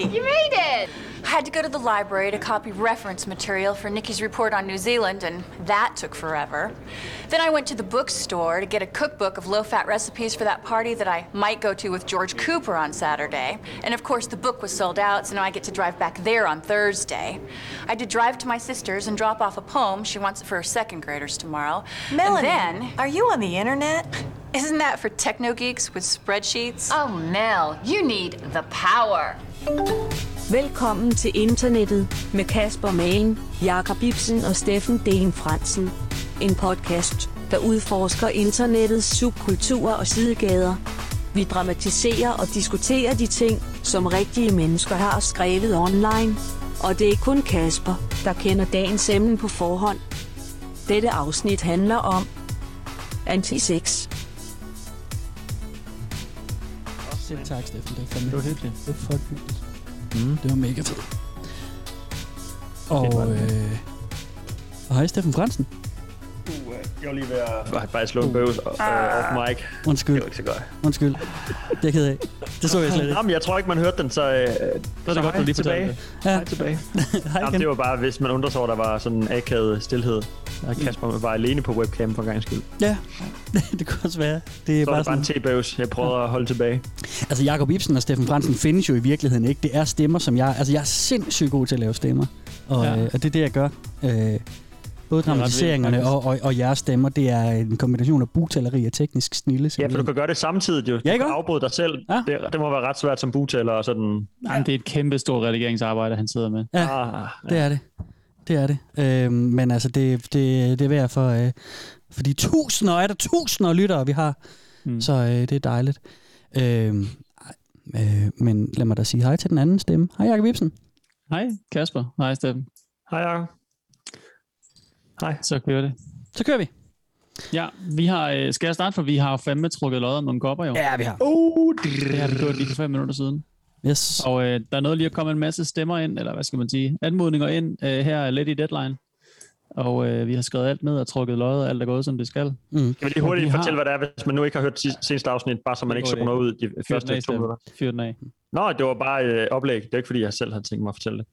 You made it! I had to go to the library to copy reference material for Nikki's report on New Zealand, and that took forever. Then I went to the bookstore to get a cookbook of low fat recipes for that party that I might go to with George Cooper on Saturday. And of course, the book was sold out, so now I get to drive back there on Thursday. I had to drive to my sister's and drop off a poem. She wants it for her second graders tomorrow. Melanie, And then, are you on the internet? isn't that for techno geeks with spreadsheets? Oh, Mel, you need the power. Velkommen til internettet med Kasper Magen, Jakob Ibsen og Steffen Dehn Fransen. En podcast, der udforsker internettets subkulturer og sidegader. Vi dramatiserer og diskuterer de ting, som rigtige mennesker har skrevet online. Og det er kun Kasper, der kender dagens emne på forhånd. Dette afsnit handler om antisex. Selv tak, Steffen. Det var fandme Det var hyggeligt. Det var fucking hyggeligt. Mm. Det var mega fedt. Og, øh, og hej Steffen Fransen. Jeg var lige ved at bare slå en bøvs uh, off mic. Undskyld, Det var ikke så godt. undskyld. Det er jeg ked af. Det så jeg slet ikke. Jamen, jeg tror ikke, man hørte den, så, øh, så, det godt, du lige tilbage. Ja, Hej tilbage. hej Jamen, det var bare, hvis man undrer sig over, der var sådan en akavet stillhed. Og Kasper var alene på webcam for en gang skyld. Ja, det kunne også være. Det er Så bare det bare sådan, en tebøvs, jeg prøvede at holde tilbage. altså Jakob Ibsen og Steffen Fransen findes jo i virkeligheden ikke. Det er stemmer, som jeg... Altså jeg er sindssygt god til at lave stemmer. Og, Ja. øh, og det er det, jeg gør. Øh, både dramatiseringerne og, og, og jeres stemmer, det er en kombination af bugtaleri og teknisk snille. Ja, for du kan gøre det samtidig jo. Du Ja, ikke kan afbryde dig selv. Ja. Det, det må være ret svært som bugtaler og sådan. Jamen, det er et kæmpe stort redigeringsarbejde, han sidder med. Ja. Ah, Det er det. Det er det. Øhm, men altså, det, det, det er værd for, øh, for de tusinder, er der tusinder af lyttere, vi har. Mm. Så øh, det er dejligt. Øhm, øh, men lad mig da sige hej til den anden stemme. Hej Jakob Ibsen. Hej, Kasper. Hej, Steffen. Hej, Jacob. Hej. Så kører det. Så kører vi. Ja, vi har, øh, skal jeg starte, for vi har fandme trukket lod om nogle kopper, jo. Ja, vi har. Uh, Det har vi gjort lige for fem minutter siden. Yes. Og øh, der er noget lige at komme en masse stemmer ind, eller hvad skal man sige, anmodninger ind øh, her lidt i deadline. Og øh, vi har skrevet alt ned og trukket og alt er gået, som det skal. Mm. Kan vi lige hurtigt Vi har- fortælle, hvad det er, hvis man nu ikke har hørt sidste- seneste afsnit, bare så man ikke zoner ud de første af, to minutter? Fyr den af. Nå, det var bare øh, oplæg. Det er ikke, fordi jeg selv havde tænkt mig at fortælle det.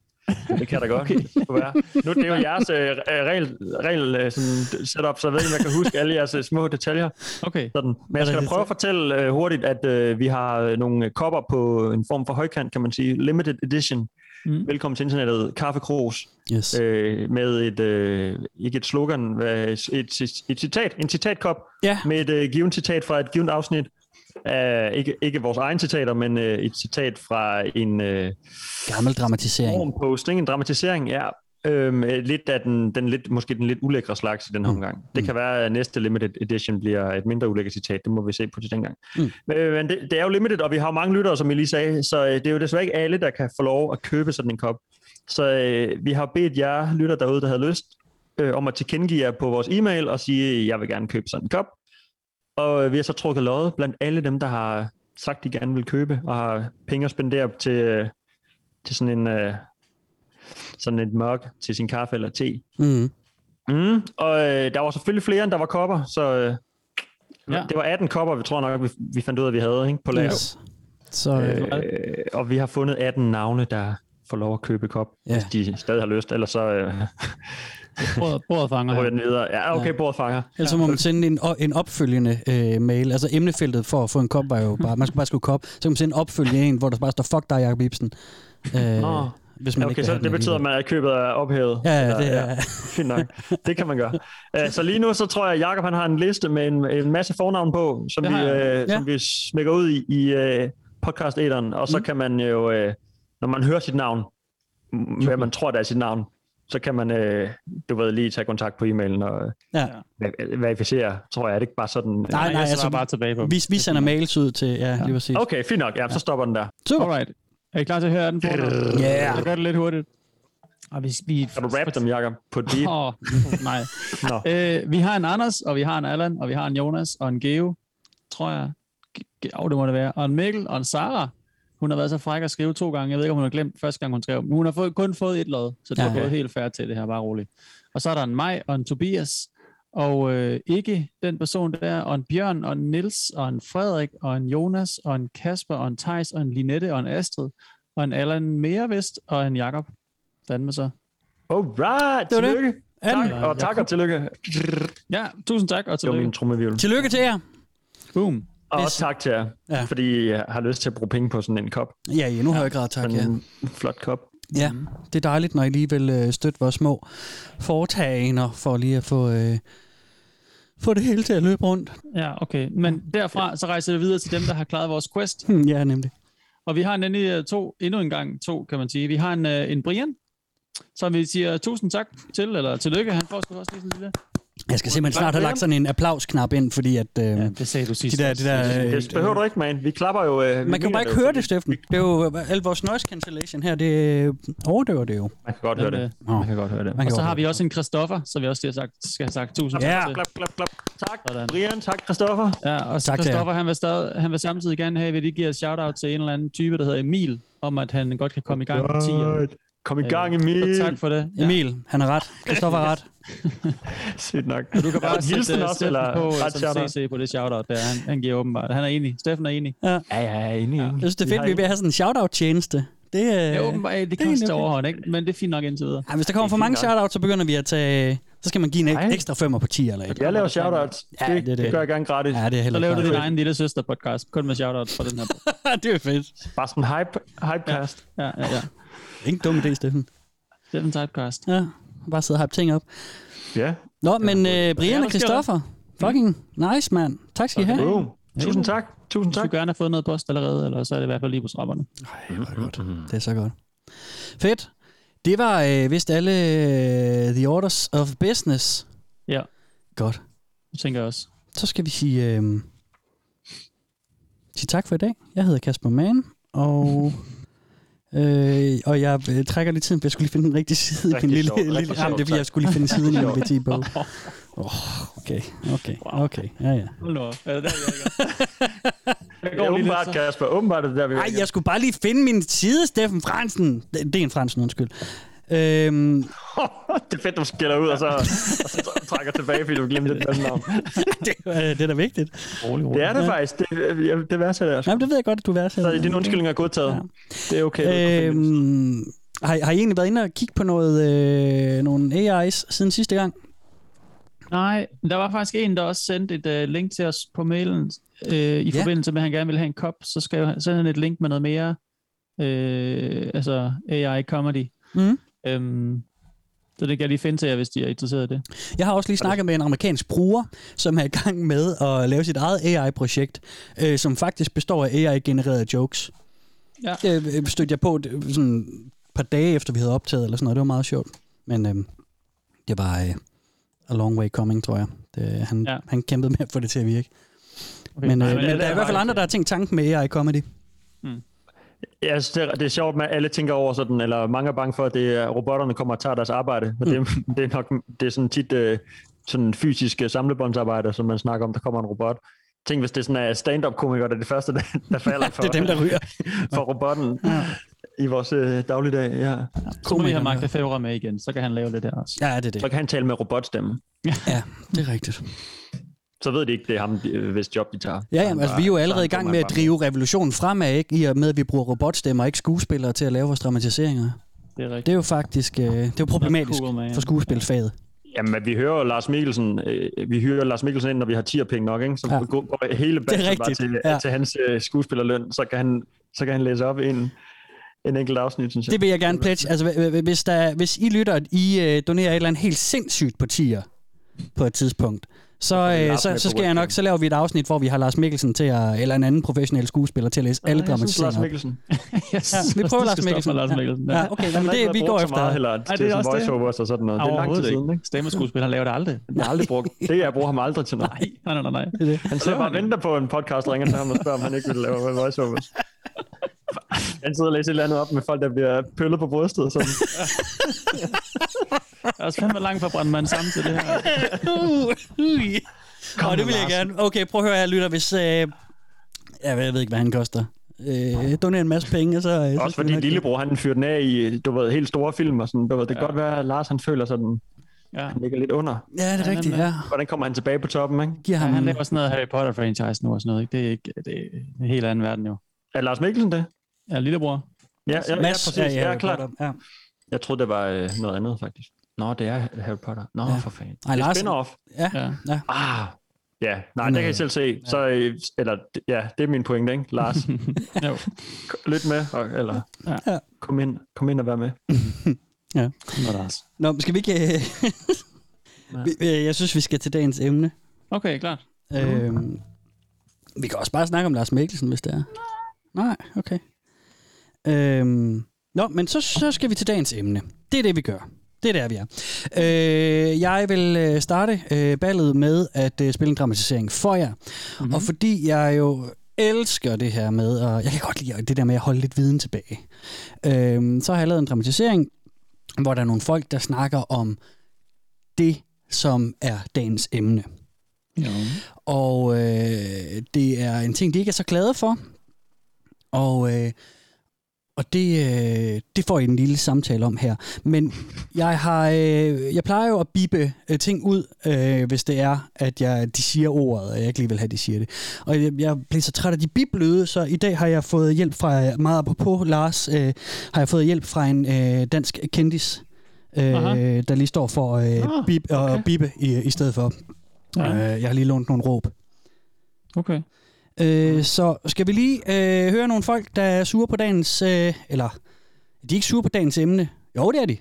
Det kan da godt okay. være. Nu det er jo jeres øh, regel, regel øh, sådan setup, så jeg ved ikke, om jeg kan huske alle jeres øh, små detaljer. Okay. Sådan. Men jeg skal da prøve at fortælle øh, hurtigt, at øh, vi har øh, nogle kopper på en form for højkant, kan man sige. Limited edition. Mm. Velkommen til internettet. Kaffekros. Yes. Øh, med et, øh, ikke et slogan, et, et, et citat. En citatkop Ja. med et øh, givet citat fra et givet afsnit. Uh, ikke, ikke vores egne citater, men uh, et citat fra en uh, Gammel dramatisering. formposting, en dramatisering, ja. Øhm, øh, lidt af den, den lidt, måske den lidt ulækre slags i den her Mm. omgang. Det kan være, at næste limited edition bliver et mindre ulækkert citat. Det må vi se på til dengang. Mm. Men, øh, men det, det er jo limited, og vi har jo mange lyttere, som I lige sagde, så øh, det er jo desværre ikke alle, der kan få lov at købe sådan en kop. Så øh, vi har bedt jer lytter derude, der havde lyst, øh, om at tilkendegive jer på vores e-mail og sige, jeg vil gerne købe sådan en kop. Og øh, vi har så trukket lod blandt alle dem, der har sagt, de gerne vil købe, og har penge at spendere til, øh, til sådan en øh, sådan et mug til sin kaffe eller te. Mm. Mm, og øh, der var selvfølgelig flere, end der var kopper, så øh, Ja. det var 18 kopper, vi tror nok, vi, vi fandt ud af, at vi havde ikke, på lager. Yes. Så øh, og vi har fundet 18 navne, der får lov at købe kop, Ja. hvis de stadig har lyst, ellers så øh, Bordet, bordet fanger den videre. Ja, okay, Ja. bordet fanger. ellers så må man sende en, en opfølgende øh, mail. Altså emnefeltet for at få en kop var jo bare, man skulle bare skrive kop. Så kan man sende en opfølgende en, hvor der bare står, fuck dig, Jacob Ibsen. Øh, hvis man Ja, ikke okay, vil så det betyder, at man er købet er ophævet. Ja, ja, det er... Fint nok. Det kan man gøre. Uh, så lige nu, så tror jeg, at Jacob han har en liste med en, en masse fornavn på, som, Det vi, uh, Ja. som vi smækker ud i, i uh, podcast æderen og så Mm. kan man jo, uh, når man hører sit navn, hvad man tror, der er sit navn, så kan man, uh, du ved, lige tage kontakt på e-mailen og Ja. ver- verificere, tror jeg. Er det ikke bare sådan? Nej, Nej, nej, jeg altså, bare tilbage på. Vi, vi sender mails ud til, ja, lige præcis. Okay, fint nok. Ja, så stopper den der. Super. Alright. Er I klar til at høre den fornavn? Yeah. Så gør det lidt hurtigt. Og vi, vi, Kan du rappe dem, Jacob, på beat? Åh, nej. Nå. Øh, vi har en Anders, og vi har en Allan, og vi har en Jonas, og en Geo, tror jeg. Ge- Åh, det må det være. Og en Mikkel, og en Sara. Hun har været så fræk at skrive to gange. Jeg ved ikke, om hun har glemt første gang, hun skrev. Men hun har fået, kun fået et lod, så det Ja, er ja. gået helt færdigt til det her, bare roligt. Og så er der en mig og en Tobias, og øh, ikke den person der, og en Bjørn, og en Nils, og en Frederik, og en Jonas, og en Kasper, og en Tejs, og en Linette, og en Astrid, og en Allan mere vist, og en Jakob. Fandme så. Alright, Det var det. tillykke. Anden. Tak, og tak og tillykke. Ja, tusind tak, og Det var tillykke. min. Tillykke til jer. Boom. Og Hvis- også tak til jer, Ja. fordi jeg har lyst til at bruge penge på sådan en kop. Ja, i endnu højere grad, tak. Sådan Ja. en flot kop. ja, det er dejligt, når I lige vil øh, støtte vores små foretagender, for lige at få, øh, få det hele til at løbe rundt. Ja, okay. Men derfra, så rejser vi videre til dem, der har klaret vores quest. Ja, nemlig. Og vi har nemlig øh, to, endnu en gang to, kan man sige. Vi har en, øh, en Brian, som vi siger tusind tak til, eller tillykke. Han får sgu også lige sådan en lille... Jeg skal simpelthen snart have lagt sådan en applausknap ind, fordi at... Øh, Ja, det sagde du de sidst. der, de der, øh, Det behøver du ikke, man. Vi klapper jo... Øh, man kan jo bare ikke høre det, Steffen. Det er jo al vores noise cancellation her, det øh, overdøver det jo. Man kan godt høre det. øh, Man kan godt høre det. Man Og så har vi også en Christoffer, så vi også lige har sagt, skal have sagt tusind Ja. tak til. Klap, klap, klap. Tak, Sådan. Brian. Tak, Christoffer. Ja, og Tak. Christoffer, han vil, stadig, han vil samtidig gerne have, at vi giver et shout-out til en eller anden type, der hedder Emil, om at han godt kan komme i gang med 10. Godt. Kom i gang, Så Emil. tak for det. Ja. Emil, han har ret. Christoffer har ret. Sygt nok. Du kan bare hilsen sætte også, Steffen eller på som? CC på det shout-out der. Han, han giver åbenbart. Han er enig. Steffen er enig. Ja, ja, jeg er enig. Jeg synes, det er fedt, vi at have sådan en shout-out-tjeneste. Det, øh, Ja, åbenbart, det er til okay. overhånd, ikke? Men det er fint nok indtil videre. Ja, hvis der kommer Det for mange fint nok. shout-out, så begynder vi at tage... Så skal man give en Nej. ek- ekstra femmer på 10 eller et. Jeg laver shoutouts. Ja, det, det det. det gør jeg gerne gratis. Ja, det er Så laver du din egen lille søster podcast, kun med shout-out for den her. det er fedt. Bare sådan hype, hypecast. Ja, ja, ja. Ingen dum idé, Steffen. Steffen Typecast. Ja, bare sidde og hype ting op. Ja. Nå, men øh, Brian og? Christoffer, fucking nice, mand. Tak skal I have. Boom. Tusind tak. Tusind Du tak. skulle gerne have fået noget post allerede, eller så er det i hvert fald lige på trapperne. Det er så godt. Fedt. Det var øh, vist alle øh, The Orders of Business. Ja. Godt. Det tænker jeg også. Så skal vi sige, øh, sige tak for i dag. Jeg hedder Kasper Mann, og, øh, og jeg øh, trækker lidt tiden, for jeg skulle lige finde den rigtige side. i Rigtig min lille, sjovt, lille, rigtig jamen, det er fordi, jeg skulle lige finde siden i min BT-bog. Oh, okay, okay, okay. Ja, ja. Hold nu op. Er det der, vi er Jeg Ja, går lige åbenbart, lidt, så. Kasper. Åbenbart er det der, vi Ej, jeg skulle bare lige finde min side, Steffen Fransen. Det, det er en Fransen, undskyld. Øhm, det er fedt, du skiller ud, og så, og så trækker tilbage, fordi du glemte dit navn. det, øh, det er da vigtigt. Det er det faktisk. Det, jeg, det værdsætter jeg. sgu. Jamen, det ved jeg godt, at du værdsætter. Så din undskyldning er godtaget. Ja. Det er okay. det. Øhm, har, har I egentlig været inde og kigge på noget, øh, nogle AI's siden sidste gang? Nej, der var faktisk en, der også sendte et uh, link til os på mailen, øh, i Ja. forbindelse med, at han gerne ville have en kop. Så skal jeg sende han et link med noget mere, øh, altså AI-comedy. Mm. Øhm, så det kan jeg lige finde til jer, hvis de er interesseret i det. Jeg har også lige snakket med en amerikansk bruger, som er i gang med at lave sit eget AI-projekt, øh, som faktisk består af AI-genererede jokes. Ja. Det øh, stødte jeg på det, sådan et par dage efter, vi havde optaget, eller sådan noget. Det var meget sjovt. Men øh, det var øh, a long way coming, tror jeg. Det, han, ja. Han kæmpede med at få det til at virke. Okay. Men, øh, Nej, men alle der er i er hvert fald andre, der har tænkt tanken med AI-comedy. Jeg synes, det, er, det er sjovt, at alle tænker over sådan, eller mange er bange for, at det er, robotterne kommer og tager deres arbejde. Men mm. det, det, er nok det er sådan tit øh, sådan fysisk øh, samlebåndsarbejde, som man snakker om, der kommer en robot. Tænk, hvis det sådan er stand-up-komikere, der er det første, der, der falder for, Det er dem, der ryger. for robotten ja. i vores øh, dagligdag. Ja. Så må vi have Magda Fævre med igen, så kan han lave det der også. Ja, det er Så det. kan han tale med robotstemme. Ja, det er rigtigt. Så ved de ikke, det er ham, de- hvis job de tager. Ja, jamen, altså, vi er jo allerede i gang med at drive revolutionen fremad, ikke? I og med, at vi bruger robotstemmer og ikke skuespillere til at lave vores dramatiseringer. Det er rigtigt. Det er jo faktisk øh, det er jo problematisk cool, man. for skuespilfaget. Jamen, vi hører Lars Mikkelsen, øh, vi hører Lars Mikkelsen ind, når vi har 10 penge nok, ikke? Så Ja. går, går hele bassen bare til, ja. til hans øh, skuespillerløn, så kan han, så kan han læse op en, en enkelt afsnit, synes jeg. Det vil jeg gerne pledge. Altså, hv- hv- hvis, der, hvis I lytter, at I øh, donerer et eller andet helt sindssygt på tier på et tidspunkt, så, øh, Lars så, så skal jeg nok, så laver vi et afsnit, hvor vi har Lars Mikkelsen til at, eller en anden professionel skuespiller til at læse alle Lars dramatiseringer. op. Mikkelsen. Yes. Ja, vi prøver Lars Mikkelsen. Lars Mikkelsen. Ja, okay, jamen, det, vi går Så meget efter. heller det til er det. voiceovers og sådan noget. Det er lang tid siden, ikke. ikke? Stemmeskuespil, han laver det aldrig. Jeg har aldrig brugt det. Jeg bruger ham aldrig til noget. Nej, nej, nej, nej. Han sidder bare og venter på en podcast, ringer til ham og spørger, om han ikke vil lave voiceovers. Han sidder og læser et eller andet op med folk, der bliver pøllet på brystet. Sådan. Jeg er også fandme langt fra mig sammen til det her. Uh, ui. Nå, det vil jeg gerne. Okay, prøv at høre her, lytter. Hvis, øh, jeg, ved, jeg ved ikke, hvad han koster. Øh, doner en masse penge, og så... øh, så Også vi fordi nok- lillebror, han fyrer den af i, du ved, helt store film og sådan. Du ved, det kan Ja. godt være, at Lars han føler sådan, Ja. han ligger lidt under. Ja, det er Ja, rigtigt, ja. Hvordan kommer han tilbage på toppen, ikke? Giver Ja, ham... han laver sådan noget Harry Potter-franchise nu og sådan noget. Ikke? Det er ikke det er en helt anden verden jo. Er Lars Mikkelsen det? Ja, lillebror. Ja, ja, ja, Mads, præcis. ja, Ja, ja, ja, klart. Ja. Jeg troede, det var øh, noget andet, faktisk. Nå, det er Harry Potter. Nå, Ja. ja. for fanden. Ej, det er spin-off. Ja. Ja. ja. Ah, ja. Nej, det kan I øh, selv se. Så, øh, eller, ja, det er min pointe, ikke? Lars, Jo. lyt med, og, eller Ja. Ja. kom, ind, kom ind og vær med. Nå, Lars. Nå, skal vi ikke... Øh, jeg synes, vi skal til dagens emne. Okay, klart. Øhm, vi kan også bare snakke om Lars Mikkelsen, hvis det er. Nej, okay. Øhm, nå, men så, så skal vi til dagens emne. Det er det, vi gør. Det er der, vi er. Øh, jeg vil øh, starte øh, ballet med at øh, spille en dramatisering for jer. Mm-hmm. Og fordi jeg jo elsker det her med, og jeg kan godt lide det der med at holde lidt viden tilbage, øh, så har jeg lavet en dramatisering, hvor der er nogle folk, der snakker om det, som er dagens emne. Jo. Og øh, det er en ting, de ikke er så glade for. Og, øh, og det, øh, det får I en lille samtale om her. Men jeg har, øh, jeg plejer jo at bippe øh, ting ud, øh, hvis det er, at jeg, de siger ordet, og jeg ikke lige vil have, at de siger det. Og jeg, jeg blev så træt af de biblyde, så i dag har jeg fået hjælp fra, meget apropos Lars, øh, har jeg fået hjælp fra en øh, dansk kendis, Aha. øh, der lige står for øh, Ah, bip, og okay. bippe i, i stedet for. Ja. Øh, jeg har lige lånt nogle råb. Okay. Øh, så skal vi lige øh, høre nogle folk, der er sure på dagens... Øh, eller, de er ikke sure på dagens emne. Jo, det er de.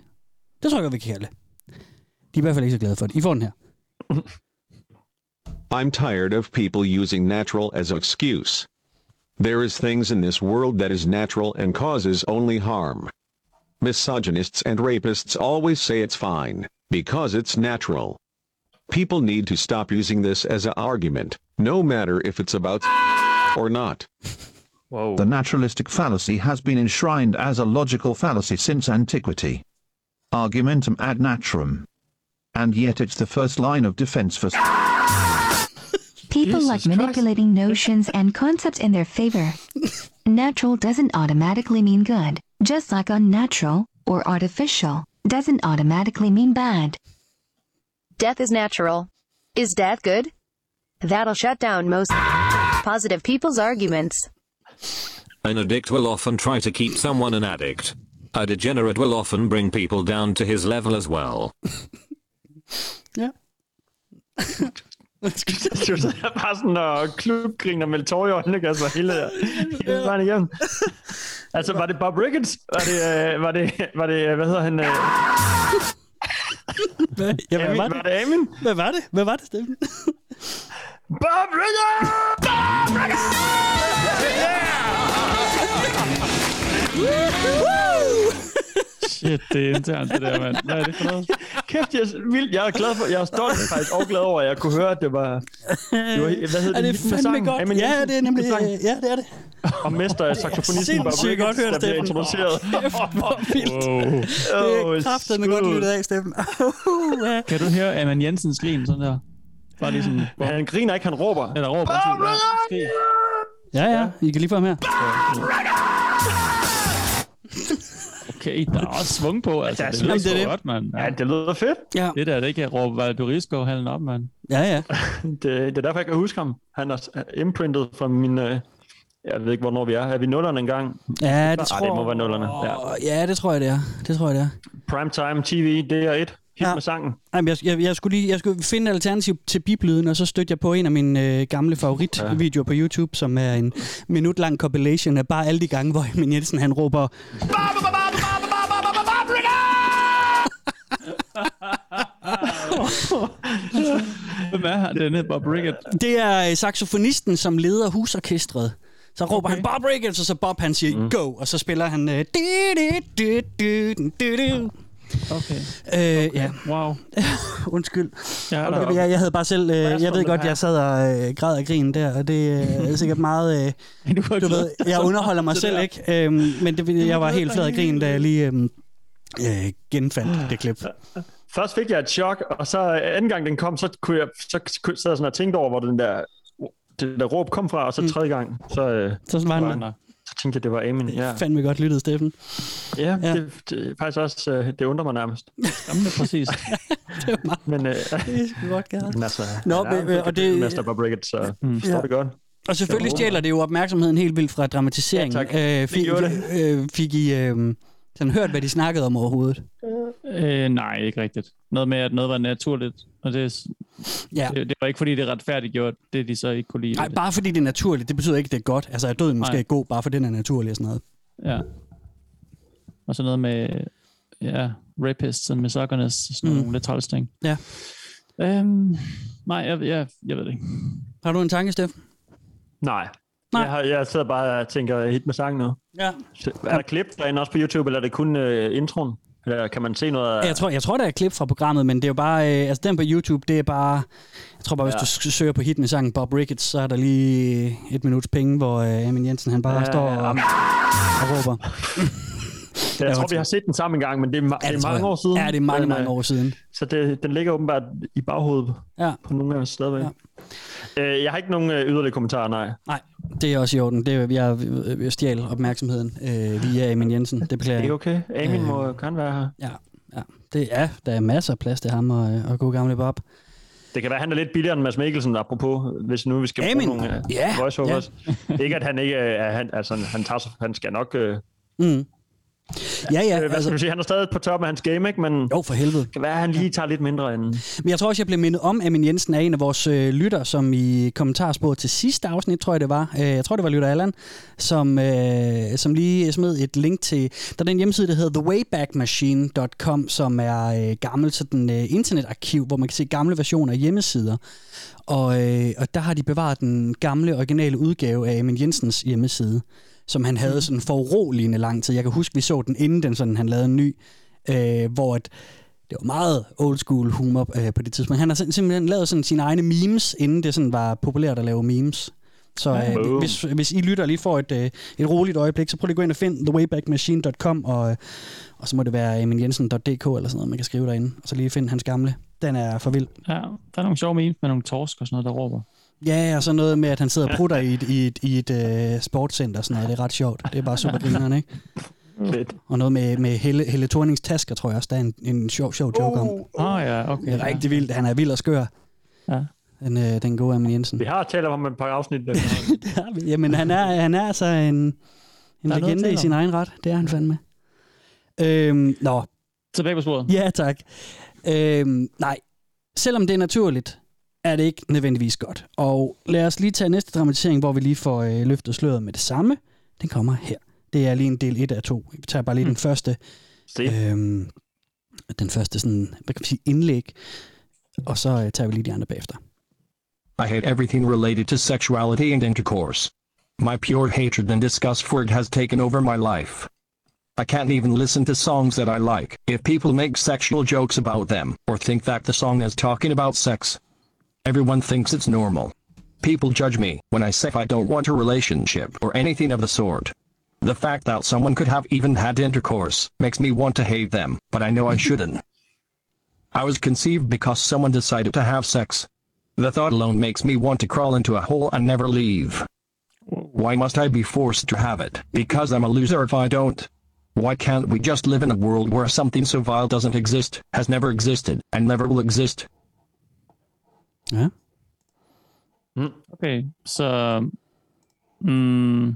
Det tror jeg vi kan kalde det. De er i hvert fald ikke så glade for det. I får den her. I'm tired of people using natural as an excuse. There is things in this world that is natural and causes only harm. Misogynists and rapists always say it's fine, because it's natural. People need to stop using this as an argument, no matter if it's about or not. Wow. The naturalistic fallacy has been enshrined as a logical fallacy since antiquity. Argumentum ad naturam. And yet it's the first line of defense for People Jesus like Christ. manipulating notions and concepts in their favor. Natural doesn't automatically mean good, just like unnatural or artificial doesn't automatically mean bad. Death is natural. Is death good? That'll shut down most positive people's arguments. An addict will often try to keep someone an addict. A degenerate will often bring people down to his level as well. Ja. Du sidder bare sådan og klubgriner med tårer i øjnene, altså hele, hele vejen igennem. Altså, var det Bob Ricketts? Var det, øh, var det, var det øh, hvad hedder han? Øh? Hvad, ja, hvad Amin? var Var det? det Amin? Hvad var det? Hvad var det, Steffen? Bob Ricketts! Bob Ricketts! Shit, det er internt, det der, mand. Hvad er det for noget? Kæft, jeg er, vildt. jeg er glad for, jeg er stolt faktisk og glad over, at jeg kunne høre, at det var... Det var hvad hedder Er det med fandme godt? Amin Ja, det er nemlig... øh, Ja, det er det. Og mester saxofonisten Bob Sindssygt godt hørt, der bliver Steffen. introduceret. Hvor vildt. Wow. Det er kraftedeme godt lyttet af, Steffen. Ja. Kan du høre Aman Jensens grin sådan der? Bare lige sådan... Hvor, Han griner ikke, han råber. eller råber til. Ja, ja, ja. I kan lige få ham her. Okay, der er også svung på, altså. Ja, Det jamen, lyder det er sgu det. godt, mand. Ja, Ja. det lyder fedt. Ja, Det der, det kan råbe Valdorisko hallen op, mand. ja. ja. Det, det er derfor, jeg kan huske ham. Han er imprintet fra min... Øh, jeg ved ikke, hvornår vi er. Er vi nullerne engang? Ja, det Ah, tror det må være nullerne, ja. Ja, det tror jeg, det er. Det tror jeg, det er. Primetime TV, det er et hit Ja. ja. med sangen. Ej, men jeg, jeg, jeg, skulle lige, jeg skulle finde et alternativ til biblyden, og så stødte jeg på en af mine øh, gamle favoritvideoer på YouTube, som er en minut lang compilation af bare alle de gange, hvor Emil Jensen han råber, Hvem er han, denne Bob Rickett? det er øh, saxofonisten, som leder husorkestret. Så råber okay. han Bob Ricketts, og så Bob han siger mm. go, og så spiller han... Øh, du, du, du, du, du, du. Okay. Øh, ja, Wow. undskyld. Ja, der. Jeg, jeg, jeg havde bare selv... Øh, jeg ved godt, jeg sad og øh, græd af grin der, og det øh, er sikkert meget... Øh, Du, ved, jeg underholder mig selv ikke, øhm, men det, jeg var helt flad af grin, da jeg lige øhm, øh, genfandt det klip. Først fik jeg et chok, og så anden gang den kom, så kunne jeg så sad jeg sådan og tænkte over, hvor den der, det der råb kom fra, og så tredje gang, så, øh, Så var han. der? så tænkte jeg, det var Amin. Ja, Fandme godt lyttet, Steffen. ja, Ja. Det, det, er faktisk også, øh, det undrer mig nærmest. Jamen, det er præcis. Det var meget Men, øh, det er godt galt. men altså, Nå, er men, øh, og det- det, Mester Bob Rickett, så Mm. mm. Ja. det godt. Og selvfølgelig stjæler det jo opmærksomheden helt vildt fra dramatiseringen. Ja, tak. Øh, Det fik, gjorde øh, fik I øh, sådan hørt, hvad de snakkede om overhovedet? Øh, nej, ikke rigtigt. Noget med, at noget var naturligt, og det, Ja. det, det var ikke, fordi det er retfærdiggjort, det de så ikke kunne lide. Nej, bare fordi det er naturligt, det betyder ikke, det er godt. Altså, er døden måske Nej. ikke god, bare fordi den er naturlig og sådan noget. Ja. Og så noget med, ja, rapists og misogynists, sådan Mm. mm. nogle lidt træls ting. Ja. Øhm, nej, jeg, jeg, jeg ved det ikke. Har du en tanke, Steff? Nej. Nej. Jeg, har, jeg sidder bare og tænker hit med sang nu. Ja. Er der klip derinde også på YouTube, eller er det kun uh, introen? Eller kan man se noget af... Jeg tror, jeg tror, der er et klip fra programmet, men det er jo bare... Øh, altså, den på YouTube, det er bare... Jeg tror bare, hvis Ja. du s- søger på hit med sangen Bob Ricketts, så er der lige et minuts penge, hvor øh, Amin Jensen, han bare Ja, står ja, og, og råber. Jeg tror, vi har set den sammen en gang, men det er, ma- Ja, det det er mange jeg. år siden. Ja, det er mange, Den, mange øh, år siden. Så det, den ligger åbenbart i baghovedet Ja. på nogle af os stadigvæk. Ja. Øh, jeg har ikke nogen øh, yderligere kommentarer, nej. Nej, det er også i orden. Det er, jeg, jeg stjal opmærksomheden øh, via Amin Jensen. Det beklager Det er jeg. okay. Amin Øh, må gerne være her. Ja, ja. Det er, der er masser af plads til ham og, og god gamle Bob. Det kan være, at han er lidt billigere end Mads Mikkelsen, apropos, hvis nu vi skal Amin. bruge nogle uh, Ja, voiceovers. ikke, at han ikke er... Han, altså, han, tager, han skal nok... Uh, Mm. Ja, ja. øh, hvad skal vi sige? Han er stadig på toppen af hans game, ikke? Men jo, for helvede. Det kan være, at han lige tager lidt mindre end... Men jeg tror også, jeg blev mindet om, at Amin Jensen er en af vores øh, lytter, som i kommentarsporet til sidste afsnit, tror jeg det var, øh, jeg tror det var lytter Allan, som, øh, som lige smed et link til, der er den hjemmeside, der hedder thewaybackmachine.com, som er øh, gammelt sådan, øh, internetarkiv, hvor man kan se gamle versioner af hjemmesider. Og, øh, og der har de bevaret den gamle, originale udgave af Amin Jensens hjemmeside, som han havde sådan for uroligende lang tid. Jeg kan huske, vi så den, inden den sådan, han lavede en ny, øh, hvor at, det var meget old school humor øh, på det tidspunkt. Han har sim- simpelthen lavet sådan sine egne memes, inden det sådan var populært at lave memes. Så øh, Boom. hvis, hvis I lytter lige får et, øh, et roligt øjeblik, så prøv lige at gå ind og find thewaybackmachine.com, og, øh, og så må det være eminjensen.dk eller sådan noget, man kan skrive derinde, og så lige finde hans gamle. Den er for vild. Ja, der er nogle sjove memes med nogle torsk og sådan noget, der råber. Ja, og så noget med, at han sidder og prutter i et, i et, i et øh, sportscenter og sådan noget. Det er ret sjovt. Det er bare super grineren, ikke? Fedt. Og noget med, med Helle, Helle Thornings tasker, tror jeg også, der er en, en sjov, sjov joke om. Ah ja, okay. Det er rigtig vildt. Han er vild og skør. Ja. Den, øh, den gode Amin Jensen. Vi har talt om ham et par afsnit. øh, Jamen, han er, han er altså en, en Der er legende i sin egen ret. Det er han fandme. Øhm, nå, Tilbage på sporet. ja tak. Øhm, nej, selvom det er naturligt, er det ikke nødvendigvis godt. Og lad os lige tage næste dramatisering, hvor vi lige får øh, løftet sløret med det samme. Den kommer her. Det er lige en del 1 af 2. Vi tager bare lige den første, Se. øhm, den første sådan, hvad kan vi sige, indlæg, og så øh, tager vi lige de andre bagefter. I hate everything related to sexuality and intercourse. My pure hatred and disgust for it has taken over my life. I can't even listen to songs that I like if people make sexual jokes about them or think that the song is talking about sex. Everyone thinks it's normal. People judge me when I say I don't want a relationship or anything of the sort. The fact that someone could have even had intercourse makes me want to hate them, but I know I shouldn't. I was conceived because someone decided to have sex. The thought alone makes me want to crawl into a hole and never leave. Why must I be forced to have it? Because I'm a loser if I don't. Why can't we just live in a world where something so vile doesn't exist, has never existed, and never will exist? Ja. Okay, så... Mm,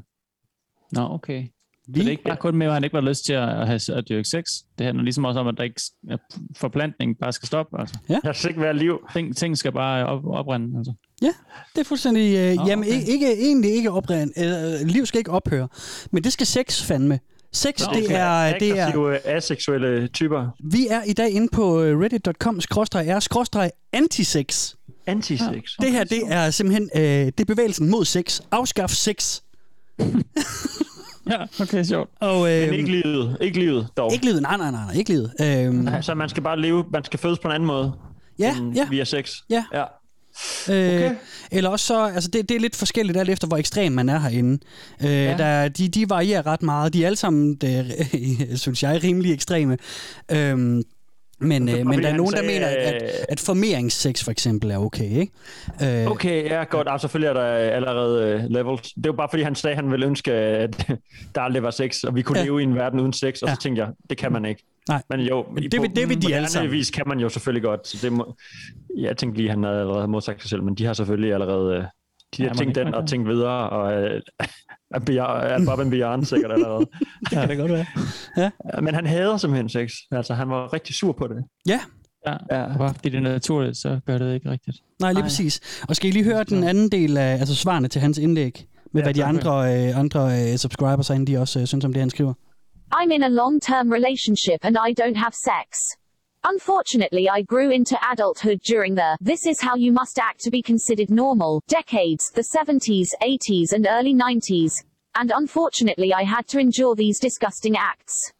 Nå, okay. Så det er ikke bare kun med, at han ikke var lyst til at, have, at dyrke sex. Det handler ligesom også om, at der ikke at forplantning bare skal stoppe. Altså. Ja. Der skal ikke være liv. Ting, ting skal bare op, oprinde. Altså. Ja, det er fuldstændig... Øh, oh, jamen, okay. ikke, ikke, egentlig ikke oprend. Øh, liv skal ikke ophøre. Men det skal sex fandme. Sex, Nå, det, okay. er, det er... Aseksuelle typer. Vi er i dag inde på øh, antisex. Antisex. Det her, det er simpelthen øh, det er bevægelsen mod sex. Afskaf sex. Ja, okay, sjovt. Og, øh, Men ikke livet. Ikke livet, dog. Ikke livet, nej, nej, nej, nej ikke livet. Øhm, Så man skal bare leve, man skal fødes på en anden måde. Ja, end ja. Via sex. Ja. ja. Øh, Okay. Eller også så, altså det, det er lidt forskelligt alt efter, hvor ekstrem man er herinde. Øh, ja. der, de, de varierer ret meget. De er alle sammen, det, synes jeg, rimelig ekstreme. Øhm, men, øh, men der er nogen, der mener, at, øh, at formeringssex for eksempel er okay, ikke? Øh, Okay, ja, godt. Altså, selvfølgelig er der allerede uh, levels. Det er jo bare fordi, han sagde, at han ville ønske, at der aldrig var sex, og vi kunne Ja. leve i en verden uden sex, og Ja. så tænkte jeg, det kan man ikke. Nej. Men jo, Men det på det vil de alle sammen. vis kan man jo selvfølgelig godt. Så det må, jeg tænkte lige, at han havde allerede modsagt sig selv, men de har selvfølgelig allerede, Ja, tænkt man- den og tænkt videre, og øh, er Beyond- Bob and Beyond sikkert allerede. Det kan det godt være. Ja. Men han hader simpelthen sex. Altså, han var rigtig sur på det. Ja. Ja, ja. bare fordi det er naturligt, så gør det ikke rigtigt. Nej, lige Nej. præcis. Og skal I lige høre den anden del af altså svarene til hans indlæg? Med Ja, hvad de andre, øh, andre øh, subscribers herinde, de også øh, synes om det, han skriver. I'm in a long term relationship and I don't have sex. Unfortunately, I grew into adulthood during the this is how you must act to be considered normal decades, the 70s, 80s, and early 90s. And unfortunately, I had to endure these disgusting acts.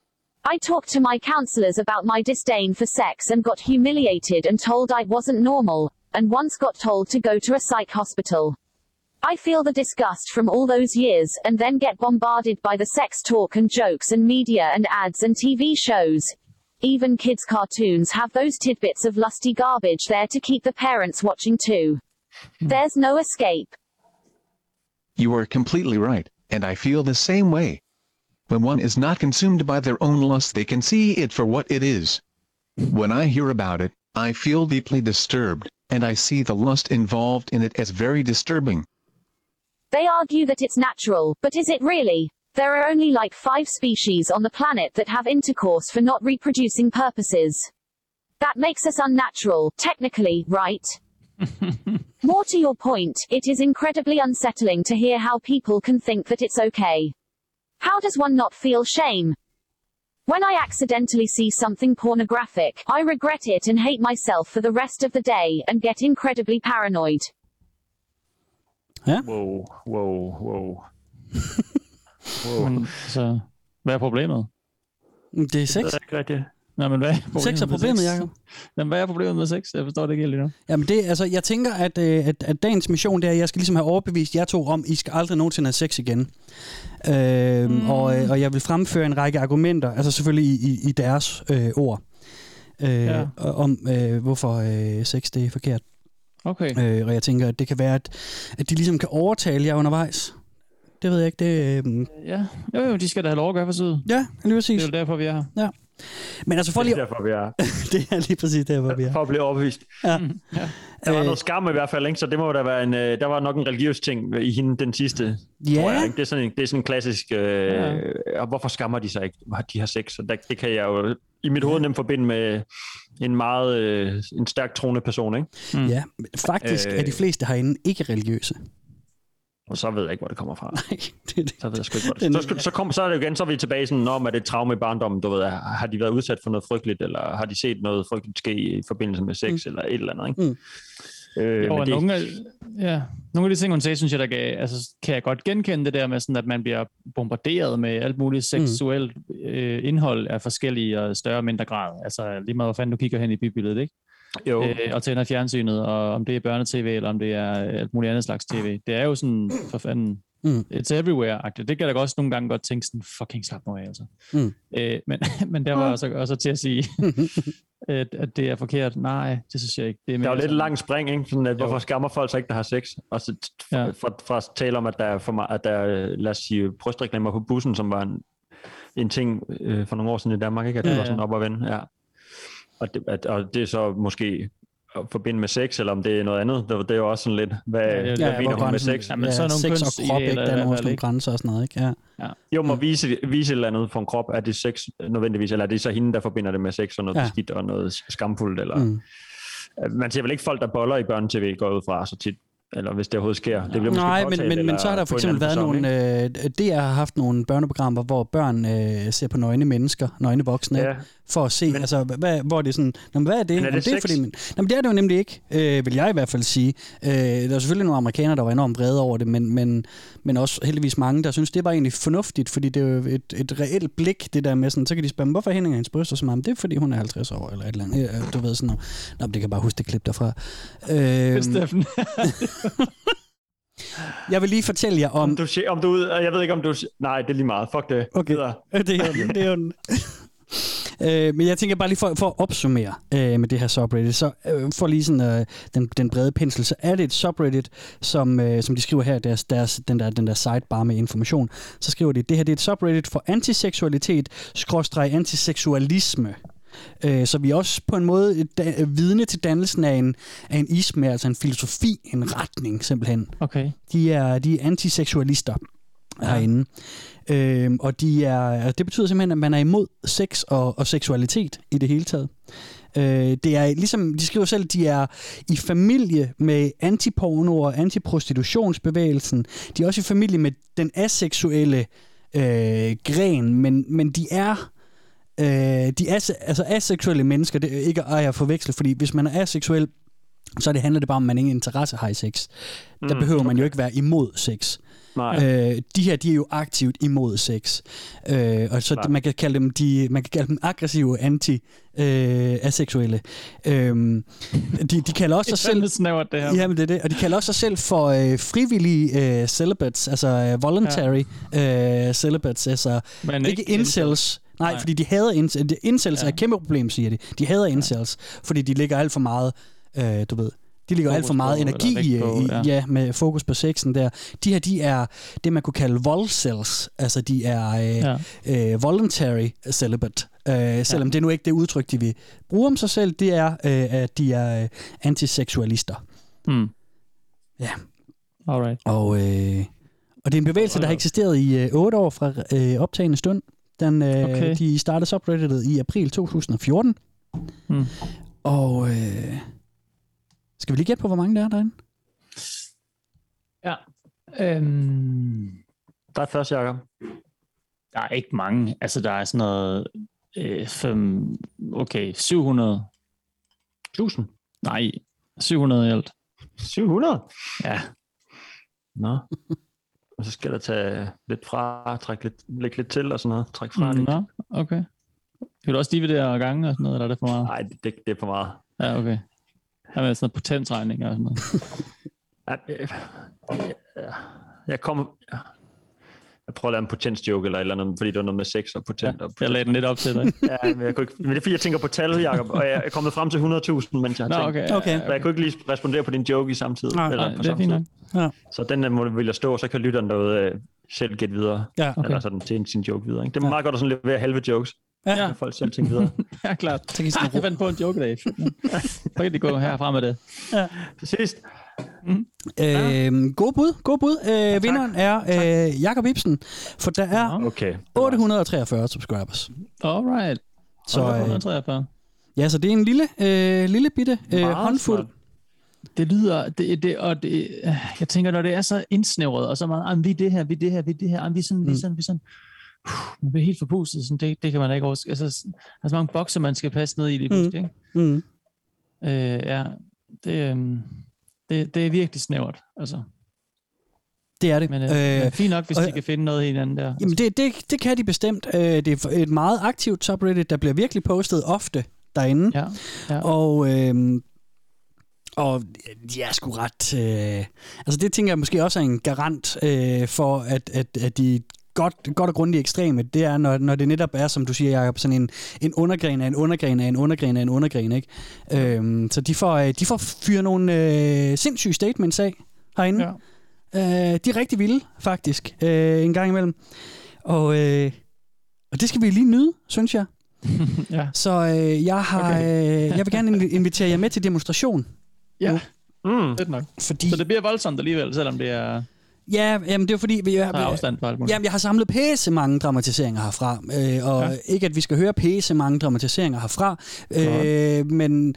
I talked to my counselors about my disdain for sex and got humiliated and told I wasn't normal, and once got told to go to a psych hospital. I feel the disgust from all those years and then get bombarded by the sex talk and jokes and media and ads and TV shows. Even kids' cartoons have those tidbits of lusty garbage there to keep the parents watching too. Hmm. There's no escape. You are completely right, and I feel the same way. When one is not consumed by their own lust, they can see it for what it is. When I hear about it, I feel deeply disturbed, and I see the lust involved in it as very disturbing. They argue that it's natural, but is it really? There are only like five species on the planet that have intercourse for not reproducing purposes. That makes us unnatural, technically, right? More to your point, it is incredibly unsettling to hear how people can think that it's okay. How does one not feel shame? When I accidentally see something pornographic, I regret it and hate myself for the rest of the day and get incredibly paranoid. Ja. Wow, wow, wow. Wow. Men, så, hvad er problemet? Det er sex. Det er ikke rigtigt. Nej, men hvad er problemet Sex er med problemet, sex? Jacob. Jamen, hvad er problemet med sex? Jeg forstår det ikke helt endnu. Jamen det, altså, jeg tænker, at, øh, at, at dagens mission, det er, at jeg skal ligesom have overbevist jer to om, I skal aldrig nogensinde have sex igen. Øh, mm. og, øh, og jeg vil fremføre en række argumenter, altså selvfølgelig i, i, i deres øh, ord, øh, ja. om øh, hvorfor øh, sex det er forkert. Okay. Øh, og jeg tænker, at det kan være, at, at de ligesom kan overtale jer undervejs. Det ved jeg ikke, det... Øh, Ja, jo, jo, de skal da have lov at gøre for siden. Ja, lige præcis. Det er jo derfor, vi er her. Ja. Men altså for Det lige... er derfor, vi er. det er lige præcis derfor, vi er. For at blive overbevist. Ja. Der var Øh. noget skam i hvert fald, ikke? så det må da være en, øh, der var nok en religiøs ting i hende, den sidste. Ja. Tror jeg, ikke? Det, er sådan en, det er sådan en klassisk, øh, Ja. og hvorfor skammer de sig ikke, de har sex? Og der, det kan jeg jo i mit hoved nemt forbinde med en meget, øh, en stærk troende person, ikke? Mm. Ja, faktisk Øh. er de fleste herinde ikke religiøse. Og så ved jeg ikke, hvor det kommer fra. Nej, det, Så ved jeg sgu ikke, hvor det så, skal, så, kom, så er det jo igen, så er vi tilbage sådan, om, er det et traume i barndommen, du ved, har de været udsat for noget frygteligt, eller har de set noget frygteligt ske i forbindelse med sex, mm. eller et eller andet, ikke? Mm. Øh, Jo, men det, nogle, af, ja, nogle af de ting, hun sagde, synes jeg, der gav, altså, kan jeg godt genkende det der med, sådan, at man bliver bombarderet med alt muligt seksuelt øh, indhold af forskellige og større og mindre grad. Altså lige meget, hvor fanden du kigger hen i bybilledet, ikke? Jo. Øh, og tænder fjernsynet, og om det er børnetv, eller om det er alt muligt andet slags tv. Det er jo sådan, for fanden, Mm. it's everywhere-agtigt. Det kan jeg da også nogle gange godt tænke sådan, fucking slap nu af, altså. Mm. Øh, men, men der var også, også til at sige, at, at det er forkert. Nej, det synes jeg ikke. Det er Der er jo lidt langt spring, ikke? Sådan, at, hvorfor skammer folk sig ikke, der har sex? Og så t- Ja. fra, fra, fra at tale om, at der er, for meget, at der er, lad os sige, brystreklamer på bussen, som var en, en ting øh, for nogle år siden i Danmark, ikke? At det Ja, var sådan op og vende, ja. Og det, at, og det er så måske at forbinde med sex, eller om det er noget andet. Det, det er jo også sådan lidt, hvad, Ja, ja, ja, hvad Ja, mener hun med sex? Ja, men ja, så er nogle sex og krop, ikke? Der er nogle ikke? grænser og sådan noget, ikke? Ja. Jo, må vise, vise et eller andet for en krop. Er det sex nødvendigvis, eller er det så hende, der forbinder det med sex og noget Ja. ja. skidt og noget skamfuldt? Eller, Mm. mm. Man ser vel ikke folk, der boller i børnetv, går ud fra så tit. Eller hvis det overhovedet sker. Det bliver måske Nej, men, men, men så har der for eksempel været anden nogle... Øh, DR har haft nogle børneprogrammer, hvor børn øh, ser på nøgne mennesker, nøgne voksne, Ja. For at se, men, altså, hvad, hvor det er sådan, Nå, men hvad er det? Men er Jamen, det det er fordi, men, jamen, det er det jo nemlig ikke, øh, vil jeg i hvert fald sige. Øh, der er selvfølgelig nogle amerikanere, der var enormt vrede over det, men, men, men også heldigvis mange, der synes, det var egentlig fornuftigt, fordi det er jo et, et reelt blik, det der med sådan, så kan de spørge, hvorfor hænger hendes bryster så meget? Men det er, fordi hun er 50 år, eller et eller andet. Øh, Du ved sådan noget. Nå, men det kan jeg bare huske det klip derfra. Øh, Steffen. jeg vil lige fortælle jer om... Om du, om du, jeg ved ikke, om du... Nej, det er lige meget. Fuck det. Okay. Det er det er jo den. Øh, men jeg tænker bare lige for, for at opsummere øh, med det her subreddit, så øh, for lige sådan øh, den, den brede pensel, så er det et subreddit, som, øh, som de skriver her, deres, deres, den, der, den der sidebar med information, så skriver de, det her det er et subreddit for antiseksualitet, skråstreg antiseksualisme. Øh, så vi er også på en måde da- vidne til dannelsen af en, af en isme, altså en filosofi, en retning simpelthen. Okay. De er, de er antiseksualister herinde. Øhm, og de er, altså, det betyder simpelthen, at man er imod sex og, og seksualitet i det hele taget. Øh, det er ligesom, de skriver selv, de er i familie med antiporno og antiprostitutionsbevægelsen. De er også i familie med den aseksuelle øh, gren, men, men de er øh, de er altså aseksuelle mennesker, det er ikke at jeg forveksle, fordi hvis man er aseksuel, så det handler det bare om, at man ingen interesse har i sex. Der Mm, behøver man jo ikke være imod sex. Nej. Øh, de her, de er jo aktivt imod sex. Øh, og så Klart. man kan kalde dem de, man kan kalde dem aggressive anti øh, aseksuelle. Øh, de, de kalder også sig selv snævert, det her. Jamen, det er det. Og de kalder også sig selv for øh, frivillige øh, celibates, altså øh, voluntary ja. øh, celibates, altså Men ikke ikke incels. Nej, Nej. fordi de hader incels. Incels ja. er et kæmpe problem, siger de. De hader incels, fordi de ligger alt for meget, øh, du ved, de ligger Fokus alt for meget på, energi på, i, ja. ja. med fokus på sexen der. De her, de er det, man kunne kalde volcels. Altså, de er øh, ja. øh, voluntary celibate. Øh, selvom ja. det nu ikke det udtryk, de vil bruge om sig selv, det er, øh, at de er øh, antiseksualister. Mm. Ja. Alright. Og, øh, og det er en bevægelse, der har eksisteret i øh, 8 år fra øh, optagende stund. Den, øh, okay. De startede subredditet i april 2014. Mm. Og øh, skal vi lige gætte på, hvor mange der er derinde? Ja. Øhm, Der er først, Jacob. der er ikke mange. Altså, der er sådan noget... Øh, fem, okay, 700. 1000? Nej, 700 i alt. 700? Ja. Nå. Og så skal der tage lidt fra, trække lidt, lægge lidt til og sådan noget. Trække fra lidt. Nå, okay. Kan du også dividere gange og sådan noget, eller er det for meget? Nej, det, det er for meget. Ja, okay. Her med sådan noget potensregning og sådan noget. Ja, øh, ja, jeg kommer... ja. Jeg prøver at lave en potensjoke eller et eller andet, fordi det var noget med sex og potent. Og Jeg lagde den lidt op til dig. ja, men, jeg kunne ikke, men det er fordi, jeg tænker på tal, Jacob, og jeg er kommet frem til 100.000, mens jeg har Nå, tænkt. okay, ja, Okay. Så jeg kunne ikke lige respondere på din joke i samtidig. Nej, eller nej, på det er fint. Ja. Så den der må vil jeg stå, så kan lytteren derude øh, selv gætte videre. Ja. Okay. Eller sådan til sin joke videre. Ikke? Det er meget godt at sådan levere halve jokes. Ja. Ja. folk selv tænke videre. Ja, klart. Så kan I sådan Ah, jeg fandt på en joke i dag. Så kan de gå herfra med det. Præcis. Øh, god bud, god bud. Øh, vinderen er øh, Jakob Ibsen, for der er Okay. 843 subscribers. Alright. Så, øh, 143. ja, så det er en lille, øh, lille bitte øh, Meget håndfuld. smart. Det lyder, det, det, og det, øh, jeg tænker, når det er så indsnævret, og så meget, "Ah, men vi er det her, vi er det her, vi er det her, vi er sådan, vi er Mm. sådan, vi er sådan, man bliver helt forpustet, sådan, det, det kan man da ikke overske. Altså, der er så mange bokser, man skal passe ned i lige pludselig, ikke? Mm. Øh, ja, det, øhm, det, det er virkelig snævert, altså. Det er det. Men, øh, øh, men fint nok, hvis og- de kan finde noget i hinanden der. Jamen, det, det, det kan de bestemt. Øh, det er et meget aktivt subreddit, der bliver virkelig postet ofte derinde. Ja, ja. Og, øh, og de er sgu ret... Øh, altså det tænker jeg måske også er en garant øh, for, at, at, at de godt, godt og grundigt ekstreme, det er, når, når det netop er, som du siger, Jacob, sådan en, en undergren af en undergren af en undergren af en undergren, ikke? Øhm, så de får, øh, de får fyret nogle øh, sindssyge statements af herinde. Ja. Øh, de er rigtig vilde, faktisk, øh, en gang imellem. Og, øh, og det skal vi lige nyde, synes jeg. ja. Så øh, jeg har, Okay. øh, jeg vil gerne invi- invitere jer med til demonstration. Ja, Mm. fedt nok. Fordi, Så det bliver voldsomt alligevel, selvom det er ja, jamen, det er fordi, vi, tager afstand fra alt muligt. Jamen, jeg har samlet pæse mange dramatiseringer herfra, øh, og Ja. ikke at vi skal høre pæse mange dramatiseringer herfra, øh, men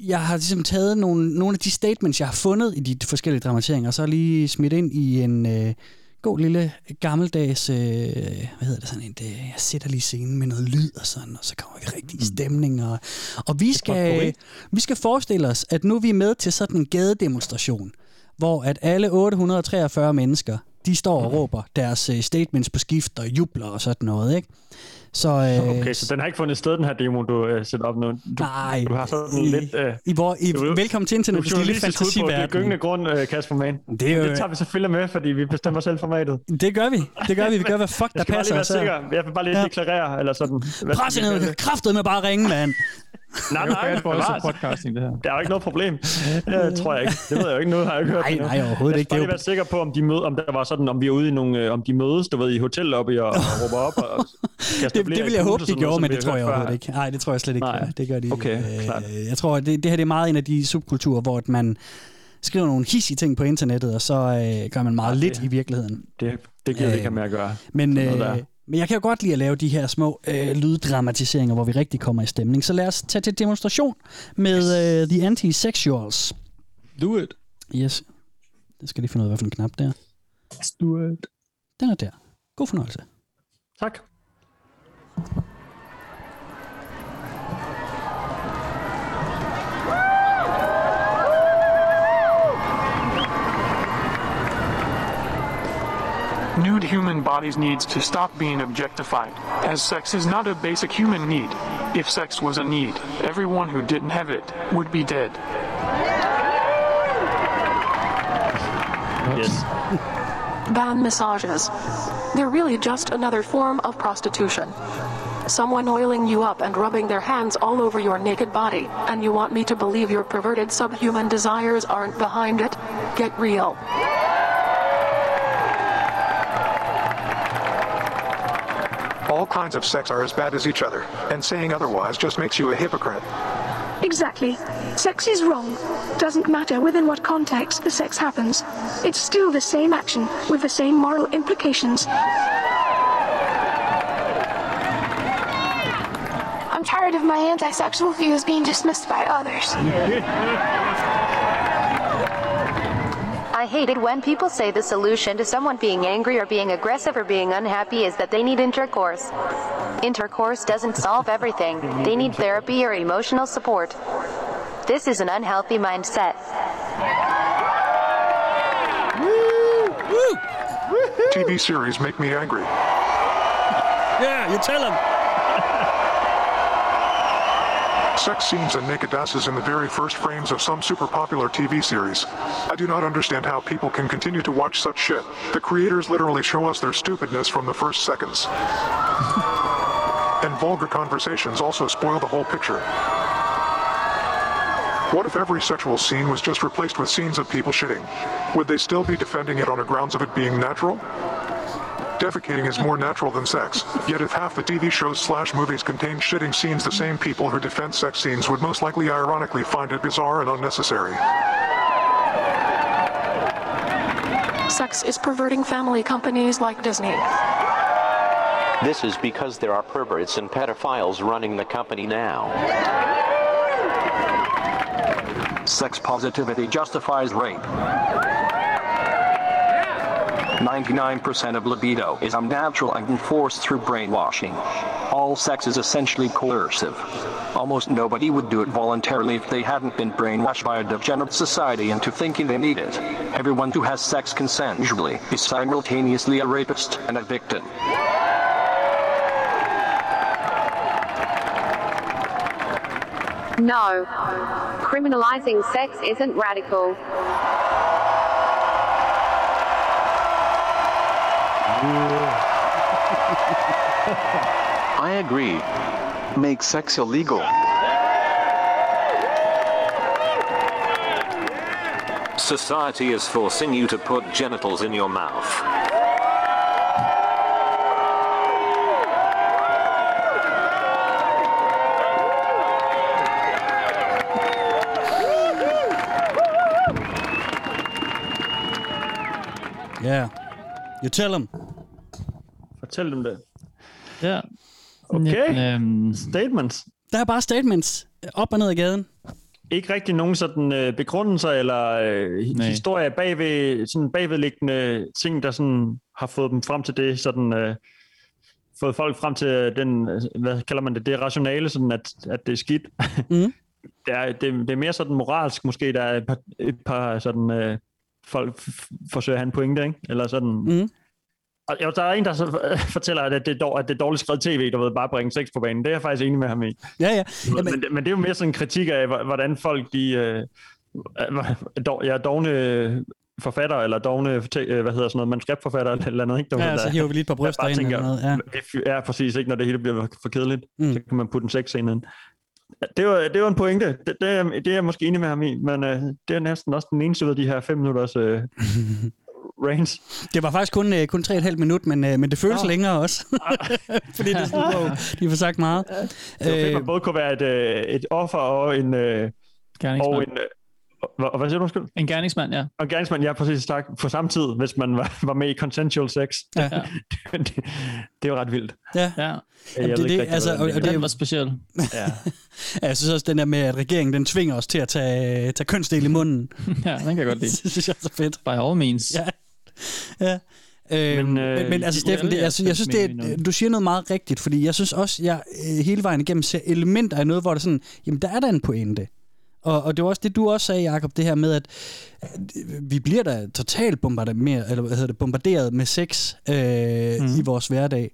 jeg har ligesom taget nogle, nogle af de statements, jeg har fundet i de forskellige dramatiseringer, og så lige smidt ind i en øh, god lille gammeldags, øh, hvad hedder det sådan en, det, jeg sætter lige scenen med noget lyd og sådan, og så kommer vi rigtig i stemning, og, og vi, skal, vi skal forestille os, at nu er vi med til sådan en gadedemonstration, hvor at alle 843 mennesker, de står og råber deres øh, statements på skift og jubler og sådan noget, ikke? Så, øh, Okay, så den har ikke fundet sted, den her demo, du øh, sætter op nu. Du, Nej, du har sådan i- lidt... Øh, i, hvor, i, du- velkommen til du er internettets lille på det fantasiverden. gyngende grund, øh, Kasper Mann. Det er jo- det tager vi selvfølgelig med, fordi vi bestemmer selv formatet. Det gør vi. Det gør vi. Vi gør, hvad fuck der Jeg skal bare lige passer være os sikker. Jeg vil bare lige Ja. deklarere, eller sådan. Presse ned. det? Kræftet med bare ringe, mand. Nej, Det er nej, også bevares. podcasting, det her. Der er jo ikke noget problem. Det tror jeg ikke. Det ved jeg jo ikke. Nu har jeg ikke hørt Nej, det nej, overhovedet jeg ikke. Jeg Det skal er bare være sikker på, om, de mød, om der var sådan, om vi er ude i nogle, øh, om de mødes, du ved, i hotellobby og, og råber op og det, det vil i jeg håbe, de gjorde, men det tror jeg overhovedet ikke. Nej, det tror jeg slet ikke. Nej. Det gør de Okay, ikke. klart. Øh, Jeg tror, det, det her det er meget en af de subkulturer, hvor at man skriver nogle hissige ting på internettet, og så øh, gør man meget lidt i virkeligheden. Det, det gider Øh, det ikke have med at gøre. Men, øh, men jeg kan jo godt lide at lave de her små øh, lyddramatiseringer, hvor vi rigtig kommer i stemning. Så lad os tage til demonstration med øh, The Anti-Sexuals. Do it. Yes. Det skal lige finde ud af, hvad for en knap der. Do it. Den er der. God fornøjelse. Tak. Nude human bodies needs to stop being objectified, as sex is not a basic human need. If sex was a need, everyone who didn't have it would be dead. Yes. Ban massages. They're really just another form of prostitution. Someone oiling you up and rubbing their hands all over your naked body, and you want me to believe your perverted subhuman desires aren't behind it? Get real. All kinds of sex are as bad as each other, and saying otherwise just makes you a hypocrite. Exactly. Sex is wrong. Doesn't matter within what context the sex happens. It's still the same action, with the same moral implications. I'm tired of my anti-sexual views being dismissed by others. I hate it when people say the solution to someone being angry or being aggressive or being unhappy is that they need intercourse. Intercourse doesn't solve everything. They need therapy or emotional support. This is an unhealthy mindset. TV series make me angry. Yeah, you tell him. Sex scenes and naked asses in the very first frames of some super popular TV series. I do not understand how people can continue to watch such shit. The creators literally show us their stupidness from the first seconds. and vulgar conversations also spoil the whole picture. What if every sexual scene was just replaced with scenes of people shitting? Would they still be defending it on the grounds of it being natural? Defecating is more natural than sex, yet if half the TV shows slash movies contain shitting scenes, the same people who defend sex scenes would most likely ironically find it bizarre and unnecessary. Sex is perverting family companies like Disney. This is because there are perverts and pedophiles running the company now. Sex positivity justifies rape. 99% of libido is unnatural and enforced through brainwashing. All sex is essentially coercive. Almost nobody would do it voluntarily if they hadn't been brainwashed by a degenerate society into thinking they need it. Everyone who has sex consensually is simultaneously a rapist and a victim. No. Criminalizing sex isn't radical. I agree. Make sex illegal. Society is forcing you to put genitals in your mouth. Yeah. You tell them. Fortæl dem det. Ja. Okay. Ja, øhm, Statements. Der er bare statements op og ned ad gaden. Ikke rigtig nogen sådan øh, begrundelser eller øh, Nej. historie bagved, sådan bagvedliggende ting, der sådan har fået dem frem til det, sådan øh, fået folk frem til den, øh, hvad kalder man det, det rationale, sådan at, at det er skidt. Mm. det, er, det, det er mere sådan moralsk måske, der er et par, et par sådan, øh, folk f- forsøger at have en pointe, ikke? Eller sådan. Mm. Og jo, der er en, der øh, fortæller, at det, er, at det er dårligt skrevet tv, der ved bare bringe sex på banen. Det er jeg faktisk enig med ham i. Ja, ja. Men, men, men det er jo mere sådan en kritik af, hvor- hvordan folk de... Øh, øh, ja, dogne forfatter, eller dogne, øh, hvad hedder sådan noget, manuskriptforfatter eller eller andet, ikke? Der, Ja, så hiver vi lige et par bryster ind tænker, eller noget, ja. Ja, præcis, ikke? Når det hele bliver for kedeligt, mm. så kan man putte en sexscene ind. Det var, det var en pointe. Det, det, er, det er jeg måske enig med ham i, men øh, det er næsten også den eneste ud af de her fem minutters øh, range. Det var faktisk kun, øh, kun 3,5 minut, men, øh, men det føles Nå. længere også. Fordi det er sådan, wow, de får sagt meget. Det var fedt, man både kunne være et, øh, et offer og en... Øh, Gerningsmand. og en øh, hvad, hvad siger du, undskyld? En gerningsmand, ja. Og gerningsmand, ja, præcis, tak. På samme tid, hvis man var, var med i consensual sex. Ja. det, det, er jo ret vildt. Ja. ja. Jeg Jamen, det, det, rigtig, altså, og, det og er. det, var speciel. Ja. Ja, jeg synes også, den der med, at regeringen den tvinger os til at tage, tage kønsdel i munden. ja, den kan jeg godt lide. det synes jeg er så fedt. By all means. Ja. Ja. Øhm, men, øh, men, men altså, Steffen, det, altså, jeg synes, det, er- du siger noget meget rigtigt, fordi jeg synes også, jeg øh, hele vejen igennem ser elementer af noget, hvor der sådan, jamen der er der en pointe. Og, og det var også det, du også sagde, Jacob, det her med, at øh, vi bliver da totalt bombarderet, eller hvad hedder det, bombarderet med sex øh, mm. i vores hverdag.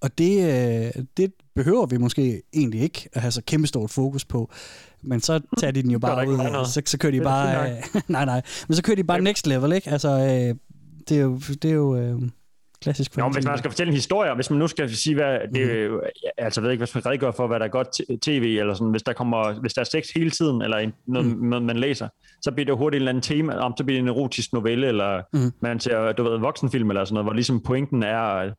Og det, øh, det behøver vi måske egentlig ikke at have så kæmpestort fokus på. Men så tager de den jo bare ud, så, så kører de bare... Øh, nej, nej. Men så kører de bare next level, ikke? Altså, øh, det er jo, det er jo øh, klassisk men hvis man skal fortælle en historie, hvis man nu skal sige, hvad, det jo, altså ved ikke, hvis man redegør for, hvad der er godt tv, eller sådan, hvis der kommer, hvis der er sex hele tiden, eller en, noget, noget, man læser, så bliver det jo hurtigt en eller anden tema, om så bliver det en erotisk novelle, eller Mhm. man ser, du ved, en voksenfilm, eller sådan noget, hvor ligesom pointen er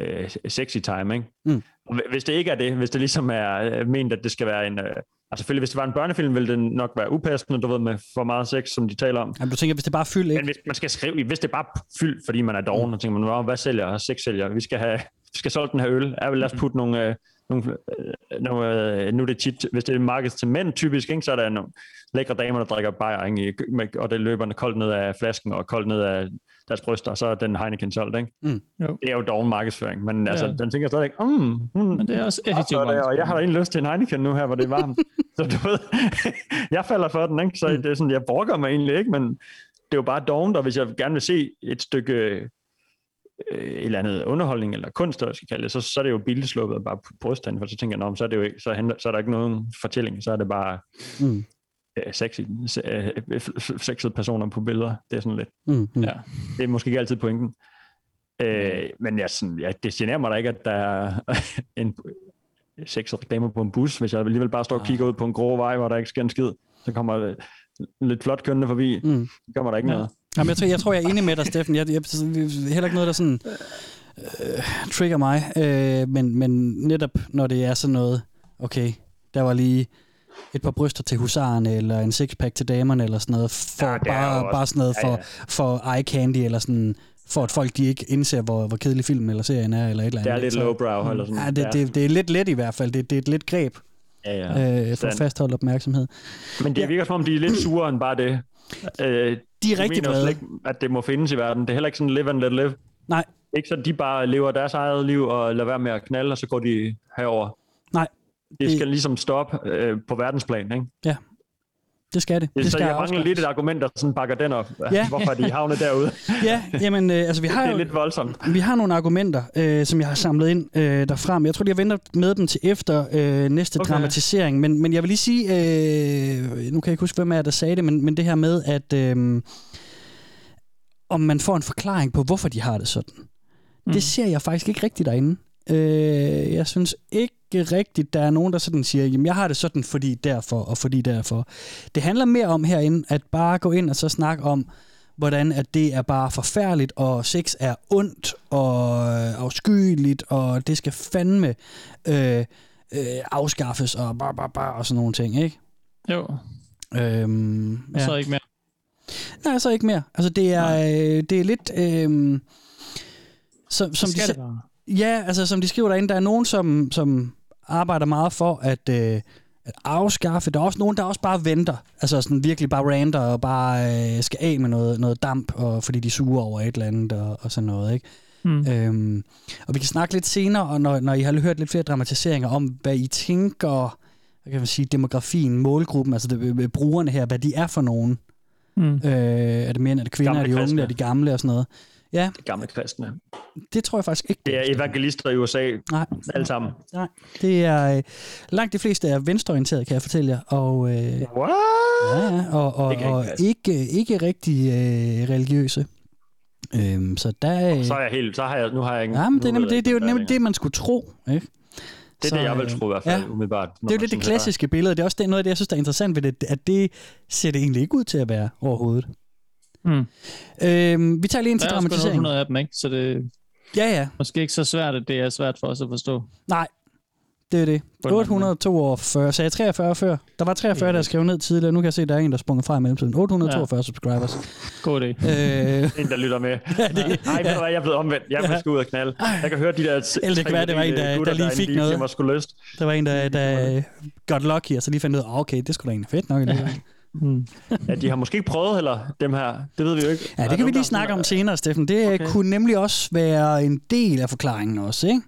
øh, sexy time, ikke? Mm. Hvis det ikke er det, hvis det ligesom er øh, ment, at det skal være en, øh, altså selvfølgelig, hvis det var en børnefilm, ville det nok være upassende, du ved, med for meget sex, som de taler om. Jamen, du tænker, hvis det bare er fyld, ikke? Men hvis man skal skrive, hvis det er bare fyld, fordi man er doven, Mm. og tænker man, "Nå, hvad sælger? Sex sælger. Vi skal have, vi skal solgt den her øl. Jeg vil lad os putte nogle, øh, nogle, øh, nogle øh, nu er det tit, hvis det er marked til mænd typisk, ikke, så er der nogle lækre damer, der drikker bajer, ikke, og det løber koldt ned af flasken og koldt ned af deres bryster, og så er den Heineken solgt, ikke? Mm. Jo. Det er jo doven markedsføring, men altså, Ja. den tænker stadig, mm, mm, Men det er også effektivt og, og jeg har da egentlig lyst til en Heineken nu her, hvor det er varmt. så du ved, jeg falder for den, ikke? Så Mm. det er sådan, jeg brokker mig egentlig ikke, men det er jo bare dovent, og hvis jeg gerne vil se et stykke øh, et eller andet underholdning eller kunst, eller skal kalde det, så, så er det jo bildsluppet bare på brysthænden, for så tænker jeg, "Nå, så er, det jo ikke, så, handler, så er der ikke nogen fortælling, så er det bare Mm. Øh, sexy, øh, sexede personer på billeder. Det er sådan lidt, Mm, mm. ja, det er måske ikke altid pointen. Øh, men jeg, sådan, ja, det generer mig da ikke, at der er en sexet reklamer på en bus, hvis jeg alligevel bare står og kigger ud på en grå vej, hvor der ikke sker en skid, så kommer lidt flot kønnende forbi. Mm. Så kommer der ikke Ja. noget. Jamen, jeg, tror, jeg tror, jeg er enig med dig, Steffen. Jeg, jeg, jeg, heller ikke noget, der sådan øh, trigger mig. Øh, men, men netop når det er sådan noget, okay, der var lige et par bryster til husarerne, eller en sixpack til damerne, eller sådan noget, for Ja, ja, det bare, også- bare sådan noget ja, for, ja. for eye candy, eller sådan, for at folk de ikke indser, hvor, hvor kedelig filmen eller serien er, eller et eller Det andet. er lidt lowbrow, eller sådan. Ja, det, Ja. det, det er lidt let i hvert fald. Det, det er et lidt greb Ja, ja. øh, for at fastholde opmærksomhed. Men det virker som om, de er lidt sure end bare det. Øh, De er rigtig mener ikke, at det må findes i verden. Det er heller ikke sådan live and let live. Nej. Ikke så, de bare lever deres eget liv og lader være med at knalde, og så går de herover. Det skal ligesom stoppe øh, på verdensplan, ikke? Ja, det skal det. Det, så skal jeg mangler lidt et argument, der sådan bakker den op. Ja. Hvorfor er de havnet derude? Ja, jamen, øh, altså vi har det er jo, lidt voldsomt. Vi har nogle argumenter, øh, som jeg har samlet ind øh, derfra, men jeg tror, jeg venter med dem til efter øh, næste. Okay. dramatisering. Men, men jeg vil lige sige, øh, nu kan jeg ikke huske, hvem er der sagde det, men, men det her med, at øh, om man får en forklaring på, hvorfor de har det sådan. Mm. Det ser jeg faktisk ikke rigtigt derinde. Øh, jeg synes ikke rigtigt, der er nogen, der sådan siger, jamen jeg har det sådan, fordi derfor og fordi derfor. Det handler mere om herinde, at bare gå ind og så snakke om, hvordan at det er bare forfærdeligt, og sex er ondt og øh, afskyeligt, og det skal fandme øh, øh, afskaffes og bar, bar, bar, og sådan nogle ting, ikke? Jo. Øhm, Og så ikke mere. Nej, så ikke mere. Altså det er, øh, det er lidt... Øh, som, som de, det. Ja, altså som de skriver derinde, der er nogen, som, som arbejder meget for at, øh, at afskaffe. Der er også nogen, der også bare venter. Altså sådan virkelig bare ranter og bare øh, skal af med noget, noget damp, og, fordi de suger over et eller andet og, og sådan noget. Ikke? Mm. Øhm, og vi kan snakke lidt senere, og når, når I har hørt lidt flere dramatiseringer om, hvad I tænker, hvad kan man sige, demografien, målgruppen, altså det, øh, brugerne her, hvad de er for nogen. Mm. Øh, er det mænd, er det kvinder, Gamle er det unge, kristne. er det gamle og sådan noget. Ja, De gamle kristne. det tror jeg faktisk ikke. Det er evangelister i USA. Nej. Alle sammen. Nej, det er øh, langt de fleste er venstreorienteret, kan jeg fortælle jer, og øh, What? ja, og, og, Det ikke og ikke ikke rigtig øh, religiøse. Øhm, så der øh, Så er jeg helt, så har jeg, nu har jeg ikke... ja, men det er nemlig det, det er jo nemlig det, man skulle tro, ikke? Det er Så, det, jeg vil tro i hvert fald, ja. umiddelbart. Det er jo lidt det klassiske billede. Det er også det, noget af det, jeg synes, der er interessant ved det, at det ser det egentlig ikke ud til at være overhovedet. Mm. Øhm, vi tager lige ind til Der er også kun dramatisering. 800 af dem, ikke? Så det Ja, ja. måske ikke så svært, at det er svært for os at forstå. Nej, det er det. På en 842. Sagde jeg 43 før? Der var 43, der skrev ned tidligere. Nu kan jeg se, at der er en, der er sprunget fra i mellemtiden. 842 ja. subscribers. God idé. Øh, En, der lytter med. Nej, ved du hvad, jeg er blevet omvendt. Jeg er Ja. ja. ud og knalde. Jeg kan høre de der... Eller det kan være, det var en, der, gutter, der lige fik lige noget. Der var en, der, der got lucky, og så lige fandt ud af, ah, okay, det skulle da egentlig fedt nok. Ja. Mm. Ja, de har måske ikke prøvet heller, dem her. Det ved vi jo ikke. Ja, det kan vi lige snakke om senere, Steffen. Det okay. kunne nemlig også være en del af forklaringen også, ikke?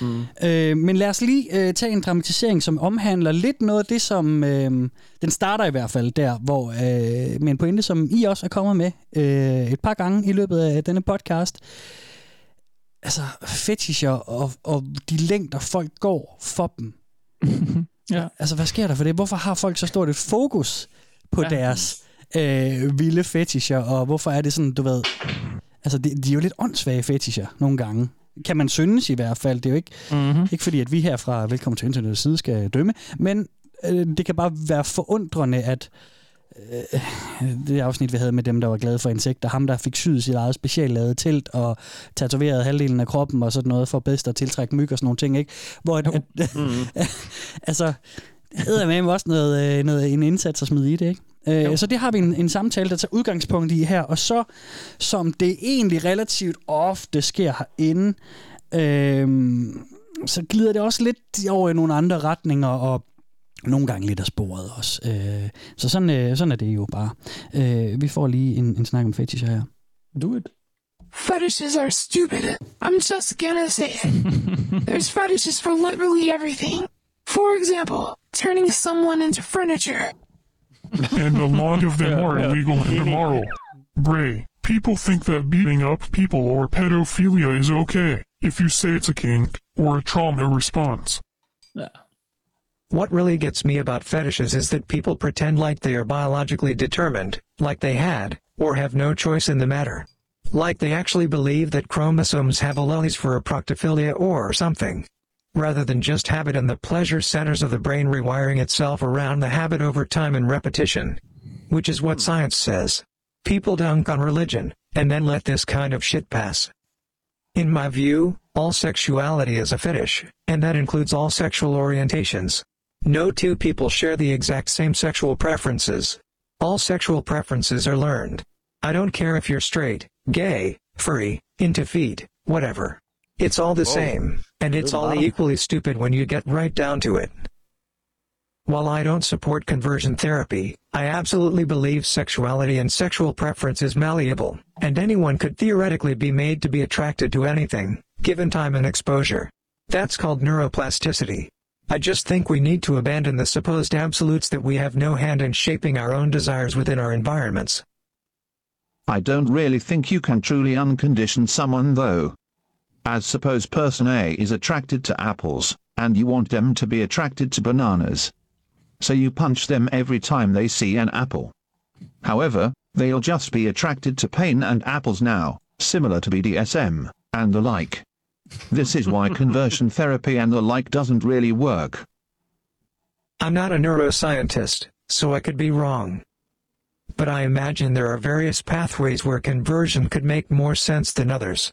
Mm. Øh, men lad os lige øh, tage en dramatisering, som omhandler lidt noget af det, som... Øh, den starter i hvert fald der, hvor øh, med en pointe, som I også er kommet med øh, et par gange i løbet af denne podcast. Altså, fetischer og, og de længder, folk går for dem. ja. Altså, hvad sker der for det? Hvorfor har folk så stort et fokus på ja. Deres øh, vilde fetischer, og hvorfor er det sådan, du ved... Altså, de, de er jo lidt åndssvage fetischer nogle gange. Kan man synes i hvert fald. Det er jo ikke, mm-hmm. ikke fordi, at vi her fra Velkommen til Internetets side skal dømme, men øh, det kan bare være forundrende, at øh, det afsnit, vi havde med dem, der var glade for insekter, ham, der fik syet sit eget speciallavede telt og tatoveret halvdelen af kroppen og sådan noget for bedst at tiltrække myg og sådan nogle ting, ikke? Hvor at, at, Mm. altså, det er med også noget, øh, noget, en indsats at smide i det, ikke? Øh, så det har vi en, en samtale, der tager udgangspunkt i her, og så, som det egentlig relativt ofte sker herinde, øh, så glider det også lidt over i nogle andre retninger, og nogle gange lidt af sporet også. Øh, så sådan, øh, sådan er det jo bare. Øh, vi får lige en, en snak om fetischer her. Do it. Fetishes are stupid. I'm just gonna say it. There's fetishes for literally everything. For example, turning someone into furniture. and a lot of them Yeah, are yeah. illegal and immoral. Bray, people think that beating up people or pedophilia is okay if you say it's a kink or a trauma response. What really gets me about fetishes is that people pretend like they are biologically determined, like they had, or have no choice in the matter. Like they actually believe that chromosomes have alleles for a proctophilia or something. Rather than just habit and the pleasure centers of the brain rewiring itself around the habit over time and repetition. Which is what science says. People dunk on religion, and then let this kind of shit pass. In my view, all sexuality is a fetish, and that includes all sexual orientations. No two people share the exact same sexual preferences. All sexual preferences are learned. I don't care if you're straight, gay, furry, into feet, whatever. It's all the Whoa. same, and it's Good all bottom. equally stupid when you get right down to it. While I don't support conversion therapy, I absolutely believe sexuality and sexual preference is malleable, and anyone could theoretically be made to be attracted to anything, given time and exposure. That's called neuroplasticity. I just think we need to abandon the supposed absolutes that we have no hand in shaping our own desires within our environments. I don't really think you can truly uncondition someone though. As suppose person A is attracted to apples, and you want them to be attracted to bananas. So you punch them every time they see an apple. However, they'll just be attracted to pain and apples now, similar to BDSM, and the like. This is why conversion therapy and the like doesn't really work. I'm not a neuroscientist, so I could be wrong. But I imagine there are various pathways where conversion could make more sense than others.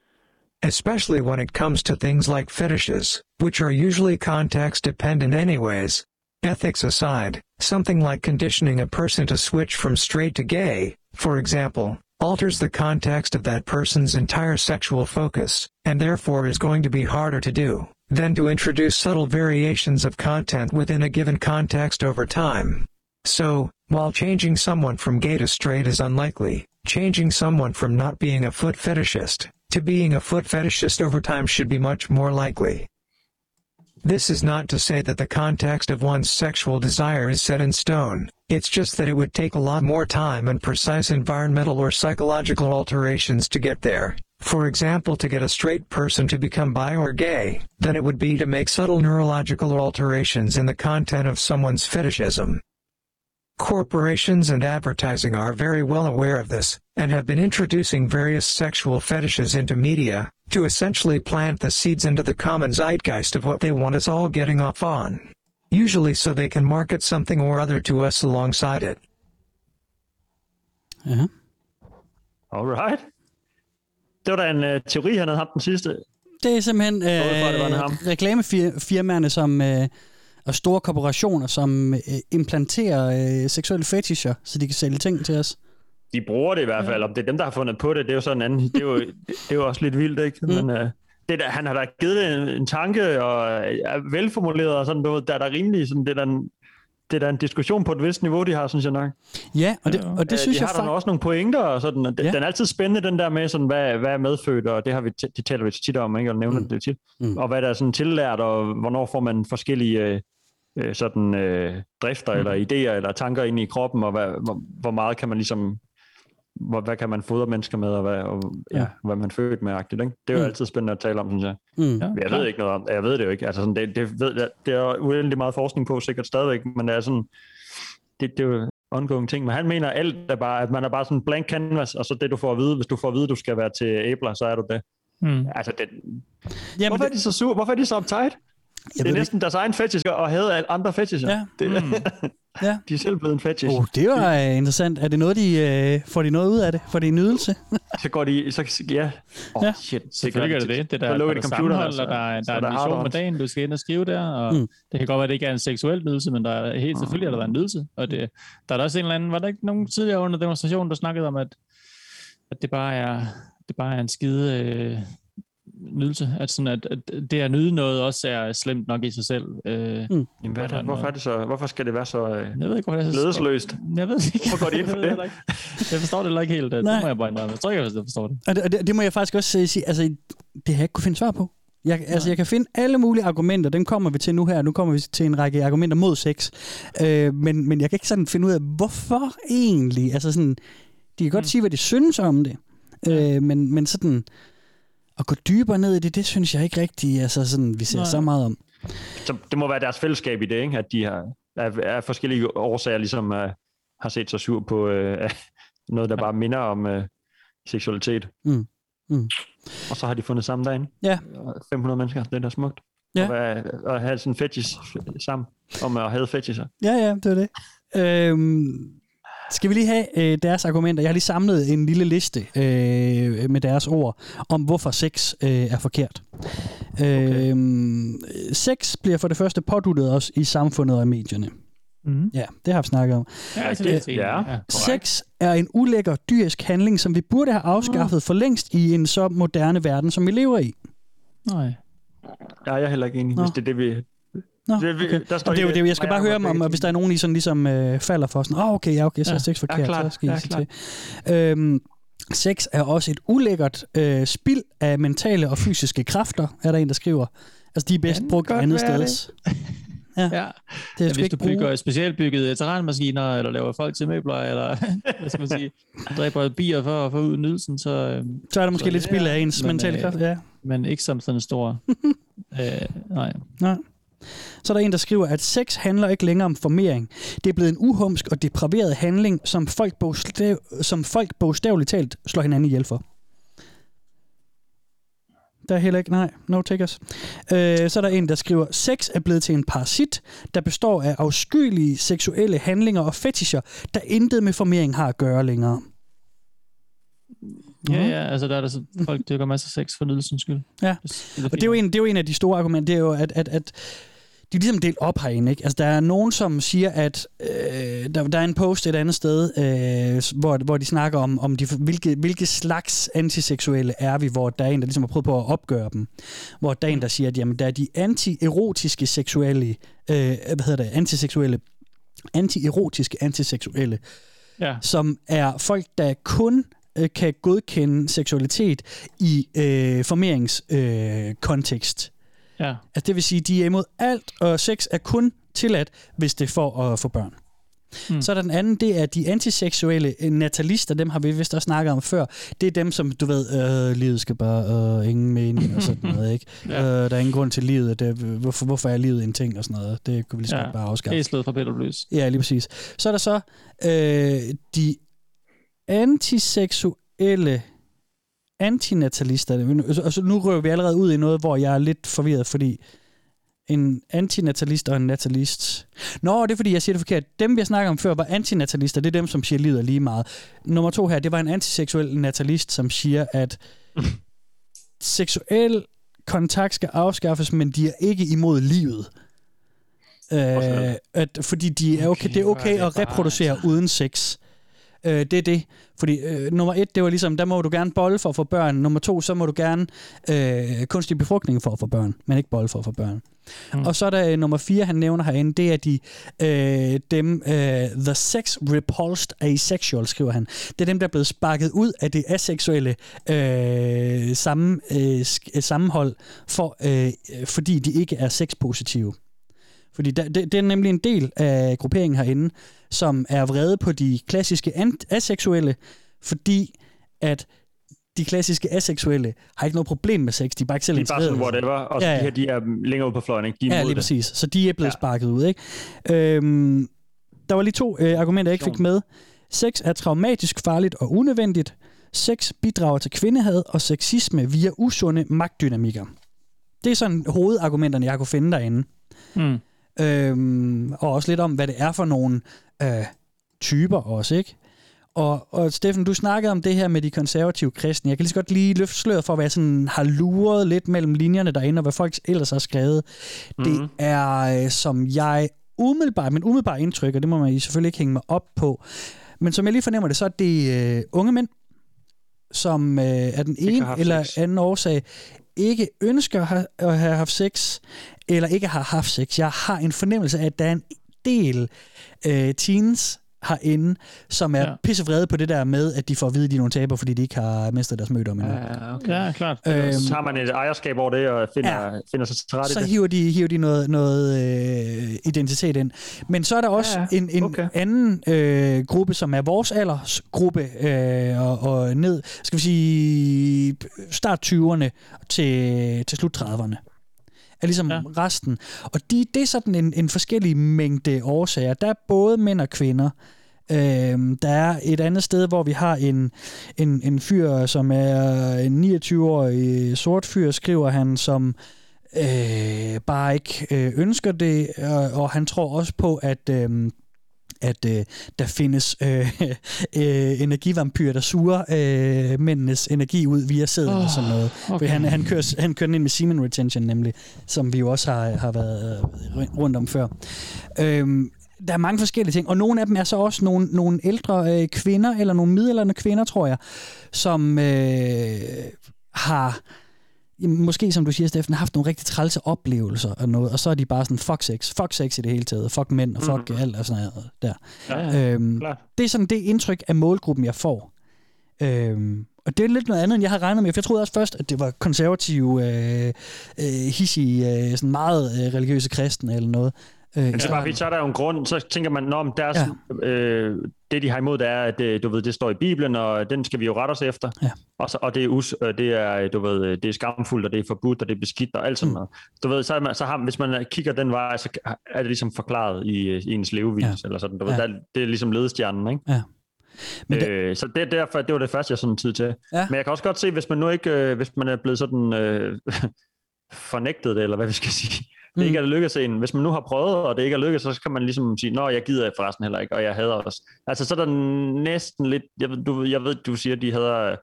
Especially when it comes to things like fetishes, which are usually context dependent anyways. Ethics aside, something like conditioning a person to switch from straight to gay, for example, alters the context of that person's entire sexual focus, and therefore is going to be harder to do than to introduce subtle variations of content within a given context over time. So, while changing someone from gay to straight is unlikely, changing someone from not being a foot fetishist to being a foot fetishist over time should be much more likely. This is not to say that the context of one's sexual desire is set in stone, it's just that it would take a lot more time and precise environmental or psychological alterations to get there. For example, to get a straight person to become bi or gay, than it would be to make subtle neurological alterations in the content of someone's fetishism. Corporations and advertising are very well aware of this, and have been introducing various sexual fetishes into media, to essentially plant the seeds into the common zeitgeist of what they want us all getting off on. Usually so they can market something or other to us alongside it. Ja. Alright. Det var da en uh, teori, han havde haft den sidste. Det er simpelthen Går ud fra, det var en øh, ham. reklamefirmaerne som, øh, og store korporationer, som øh, implanterer øh, seksuelle fetischer, så de kan sælge ting til os. De bruger det i hvert fald. Om det er dem, der har fundet på det, det er jo sådan en anden. Det er jo, det er jo også lidt vildt, ikke? Mm. Men, uh, det der, han har da givet det en, en tanke, og er velformuleret, og sådan noget. Der er der rimelig sådan, det er der det er da en diskussion på et vist niveau, de har, synes jeg nok. Ja, og det, og det Øh, synes de jeg har der fakt- også nogle pointer, og sådan, og det, Ja. den er altid spændende, den der med, sådan, hvad, hvad er medfødt, og det har vi t- det taler vi tit om, ikke? og nævner mm. det tit. Mm. Og hvad der er sådan tillært, og hvornår får man forskellige øh, øh, sådan, øh, drifter, mm. eller idéer, eller tanker ind i kroppen, og hvad, hvor, hvor meget kan man ligesom, hvor, hvad kan man fodre mennesker med, og hvad, og, ja, Ja. hvad man født med, agtigt, ikke? Det er jo Mm. altid spændende at tale om, synes jeg. Mm. Ja, jeg ved ikke noget om Jeg ved det jo ikke. Altså, sådan, det, det, ved, jeg- det er uendelig meget forskning på, sikkert stadigvæk, men det er sådan, det, det er jo ongoing ting. Men han mener alt er bare, at man er bare sådan en blank canvas, og så det, du får at vide, hvis du får at vide, at du skal være til æbler, så er du det. Mm. Altså, det, Jamen, hvorfor er de så sur? Hvorfor er de så uptight? Det er næsten deres egen fetish og havde alle andre fetisher. Ja. Det, Mm. Ja. de er selv blevet en fetish. Oh, det var øh, interessant. Er det noget, de øh, får de noget ud af det? Får de en nydelse? Så går de, så, ja. Oh, Ja. shit. Selvfølgelig er det det. Det er der, der, de der sammenhold, og der, er- så der er der en mission med dagen, du skal ind og skrive der, og Mm. mm. det kan godt være, at det ikke er en seksuel nydelse, men der er helt selvfølgelig er der en nydelse, og det, der er der også en eller anden, var der ikke nogen tidligere under demonstrationen, der snakkede om, at, at det bare er, det bare er en skide øh, nydelse, at, sådan, at, at det at nyde noget også er slemt nok i sig selv. Øh, mm. Jamen, hvad er det, hvorfor, er det så, hvorfor skal det være så øh, jeg ved ikke, hvorfor det er så ledesløst? Jeg ved ikke. Hvorfor går de ind for det? Jeg forstår det heller ikke helt. Det Nej. må jeg bare indrømme. Jeg tror ikke, jeg forstår det. Og det, og det, det må jeg faktisk også øh, sige, altså, det har jeg ikke kunne finde svar på. Jeg, altså, jeg kan finde alle mulige argumenter, dem kommer vi til nu her. Nu kommer vi til en række argumenter mod sex. Øh, men, men jeg kan ikke sådan finde ud af, hvorfor egentlig. Altså sådan, de kan godt mm. sige, hvad de synes om det. Øh, men, men sådan, at gå dybere ned i det, det synes jeg ikke rigtigt, altså sådan, vi ser Nej. så meget om. Så det må være deres fællesskab i det, ikke? at de har, af, af forskellige årsager ligesom uh, har set sig sur på uh, noget, der bare minder om uh, seksualitet. Mm. Mm. Og så har de fundet sammen derinde. Ja. 500 mennesker, det er da smukt. Ja. At, være, at have sådan en fetish sammen, om at have fetisher. Ja, ja, det var det. Øhm, skal vi lige have øh, deres argumenter? Jeg har lige samlet en lille liste øh, med deres ord om, hvorfor sex øh, er forkert. Okay. Øhm, sex bliver for det første påduttet os i samfundet og i medierne. Mm. Ja, det har vi snakket om. Ja, det er til- ja. Sex er en ulækker dyrisk handling, som vi burde have afskaffet for længst i en så moderne verden, som vi lever i. Nej. Ja, jeg er heller ikke enig, Nå. hvis det er det, vi... Nå, det, okay. der står Og det er det, er jo- jeg skal bare høre, om, om hvis der er nogen, I sådan ligesom øh, falder for sådan, åh, oh, okay, ja, okay, så er Ja, sex ja, forkert, klart, så skal I ja, sige til. Øhm, sex er også et ulækkert øh, spild af mentale og fysiske kræfter, er der en, der skriver. Altså, de er bedst brugt andet sted. Ja. ja. Det er ja, hvis du bygger bruge. specialbyggede terrænmaskiner, eller laver folk til møbler, eller hvad skal man sige, dræber bier for at få ud nydelsen, så... Øh, Så er der måske lidt spild af ens mentale øh, kraft, ja. Men ikke som sådan en stor... øh, nej. Nej. Så er der en, der skriver, at sex handler ikke længere om formering. Det er blevet en uhumsk og depraveret handling, som folk, bogstav, som folk bogstaveligt talt slår hinanden ihjel for. Der er heller ikke, nej, no takers. Øh, så er der en, der skriver, sex er blevet til en parasit, der består af afskyelige seksuelle handlinger og fetischer, der intet med formering har at gøre længere. Ja, ja, altså der er der så, folk dyrker masser af sex for nydelsens skyld. Ja, og det er, jo en, det er jo en af de store argumenter, det er jo, at, at, at de er ligesom delt op herinde. Ikke? Altså, der er nogen, som siger, at øh, der, der er en post et andet sted, øh, hvor, hvor de snakker om, om de, hvilke, hvilke slags antiseksuelle er vi, hvor der er en, der ligesom har prøvet på at opgøre dem. Hvor der er en, der siger, at jamen, der er de antierotiske seksuelle, øh, hvad hedder det, antiseksuelle, antierotiske antiseksuelle, Ja. som er folk, der kun øh, kan godkende seksualitet i øh, formeringskontekst. Øh, kontekst. Ja. Altså det vil sige, de er imod alt, og sex er kun tilladt, hvis det er for at få børn. Mm. Så er der den anden, det er de antiseksuelle øh, natalister, dem har vi vist også snakket om før. Det er dem, som du ved, øh, livet skal bare, øh, ingen mening og sådan noget, ikke? Ja. ja. øh, der er ingen grund til livet, det, hvorfor, hvorfor er livet en ting og sådan noget. Det kunne vi lige godt bare afskaffe. Æslet fra Peter Løs. Ja, lige præcis. Så er der så øh, de antiseksuelle antinatalister. Og så nu rører vi allerede ud i noget, hvor jeg er lidt forvirret, fordi En antinatalist og en natalist. Nå, det er fordi, jeg siger det forkert. Dem, vi snakker om før, var antinatalister. Det er dem, som siger, livet er lige meget. Nummer to her, det var en antiseksuel natalist, som siger, at seksuel kontakt skal afskaffes, men de er ikke imod livet. Øh, at, fordi de er okay, det er okay at reproducere uden sex. Øh, det er det. Fordi øh, nummer et, det var ligesom, der må du gerne bolle for at få børn. Nummer to, så må du gerne øh, kunstig befrugtning for at få børn, men ikke bolle for at få børn. Mm. Og så er der øh, nummer fire, han nævner herinde, det er de, øh, dem, øh, the sex repulsed asexual, skriver han. Det er dem, der er blevet sparket ud af det aseksuelle øh, sammen, øh, sk- sammenhold, for, øh, fordi de ikke er sexpositive. Fordi der, det, det er nemlig en del af grupperingen herinde, som er vrede på de klassiske aseksuelle, fordi at de klassiske aseksuelle har ikke noget problem med sex, de er bare ikke selv De er bare sådan whatever, og så Ja, de ja. her, de er længere ude på fløjen, ikke? De er Ja, lige det. præcis. Så de er blevet ja. sparket ud, ikke? Øhm, der var lige to øh, argumenter, jeg ikke fik med. Sex er traumatisk, farligt og unødvendigt. Sex bidrager til kvindehad og sexisme via usunde magtdynamikker. Det er sådan hovedargumenterne, jeg kunne finde derinde. Mm. Øhm, og også lidt om, hvad det er for nogle øh, typer også, ikke? Og, og Steffen, du snakkede om det her med de konservative kristne. Jeg kan lige så godt lige løfte sløret for, hvad jeg sådan har luret lidt mellem linjerne derinde, og hvad folk ellers har skrevet. Mm. Det er, øh, som jeg umiddelbart, men umiddelbart indtryk, og det må man selvfølgelig ikke hænge mig op på, men som jeg lige fornemmer det, så er det øh, unge mænd, som øh, af den ene eller sex. anden årsag ikke ønsker at have, at have haft sex, eller ikke har haft sex. Jeg har en fornemmelse af, at der er en del øh, teens herinde, som er ja. Pissevrede på det der med, at de får at vide, at de er nogle taber, fordi de ikke har mistet deres mødom endnu. Ja, okay. Ja, klart. Øhm, så har man et ejerskab over det, og finder, ja. finder sig til rette så det. hiver de, hiver de noget, noget øh, identitet ind. Men så er der også ja. en, en Okay. anden øh, gruppe, som er vores aldersgruppe, øh, og, og ned, skal vi sige, start 20'erne til, til slut 30'erne. Er ligesom ja. resten. Og de, det er sådan en, en forskellig mængde årsager. Der er både mænd og kvinder. Øhm, der er et andet sted, hvor vi har en, en, en fyr, som er en 29-årig sort fyr, skriver han, som øh, bare ikke øh, ønsker det, og, og han tror også på, at... Øh, at øh, der findes øh, øh, energivampyrer, der suger øh, mændenes energi ud via sæden oh, og sådan noget. Okay. Han, han, kører, han kører den ind med semen retention nemlig, som vi jo også har, har været øh, rundt om før. Øhm, der er mange forskellige ting, og nogle af dem er så også nogle, nogle ældre øh, kvinder, eller nogle middelalderne kvinder, tror jeg, som øh, har måske som du siger, Steffen, haft nogle rigtig trælse oplevelser og noget, og så er de bare sådan, fuck sex, fuck sex i det hele taget, fuck mænd og fuck mm-hmm. alt og sådan noget der. Ja, ja, øhm, det er sådan det indtryk af målgruppen, jeg får. Øhm, og det er lidt noget andet, end jeg havde regnet med, for jeg troede også først, at det var konservative, øh, øh, hissige, øh, sådan meget øh, religiøse kristne eller noget. Øh, Men er bare, fordi så er der jo en grund, så tænker man, når deres, ja. øh, det de har imod, det er, at øh, du ved, det står i Bibelen, og den skal vi jo rette os efter. Ja. Og, så, og det er, us, det er, du ved, øh, det er skamfuldt, og det er forbudt, og det er beskidt, og alt sådan noget. Du ved, så, man, så har, hvis man kigger den vej, så er det ligesom forklaret i, øh, i ens levevis, ja. eller sådan. Du ved, Ja. der, det er ligesom ledestjernen, ikke? Ja. Men det, øh, så det, er derfor, det var det første, jeg sådan tid til. Ja. Men jeg kan også godt se, hvis man nu ikke, øh, hvis man er blevet sådan øh, fornægtet det, eller hvad vi skal sige, det Mm. ikke er lykkedes en. Hvis man nu har prøvet, og det ikke er lykkedes, så kan man ligesom sige, nå, jeg gider forresten heller ikke, og jeg hader også. Altså, så er der næsten lidt, jeg, ved- du, jeg ved, du siger, de hader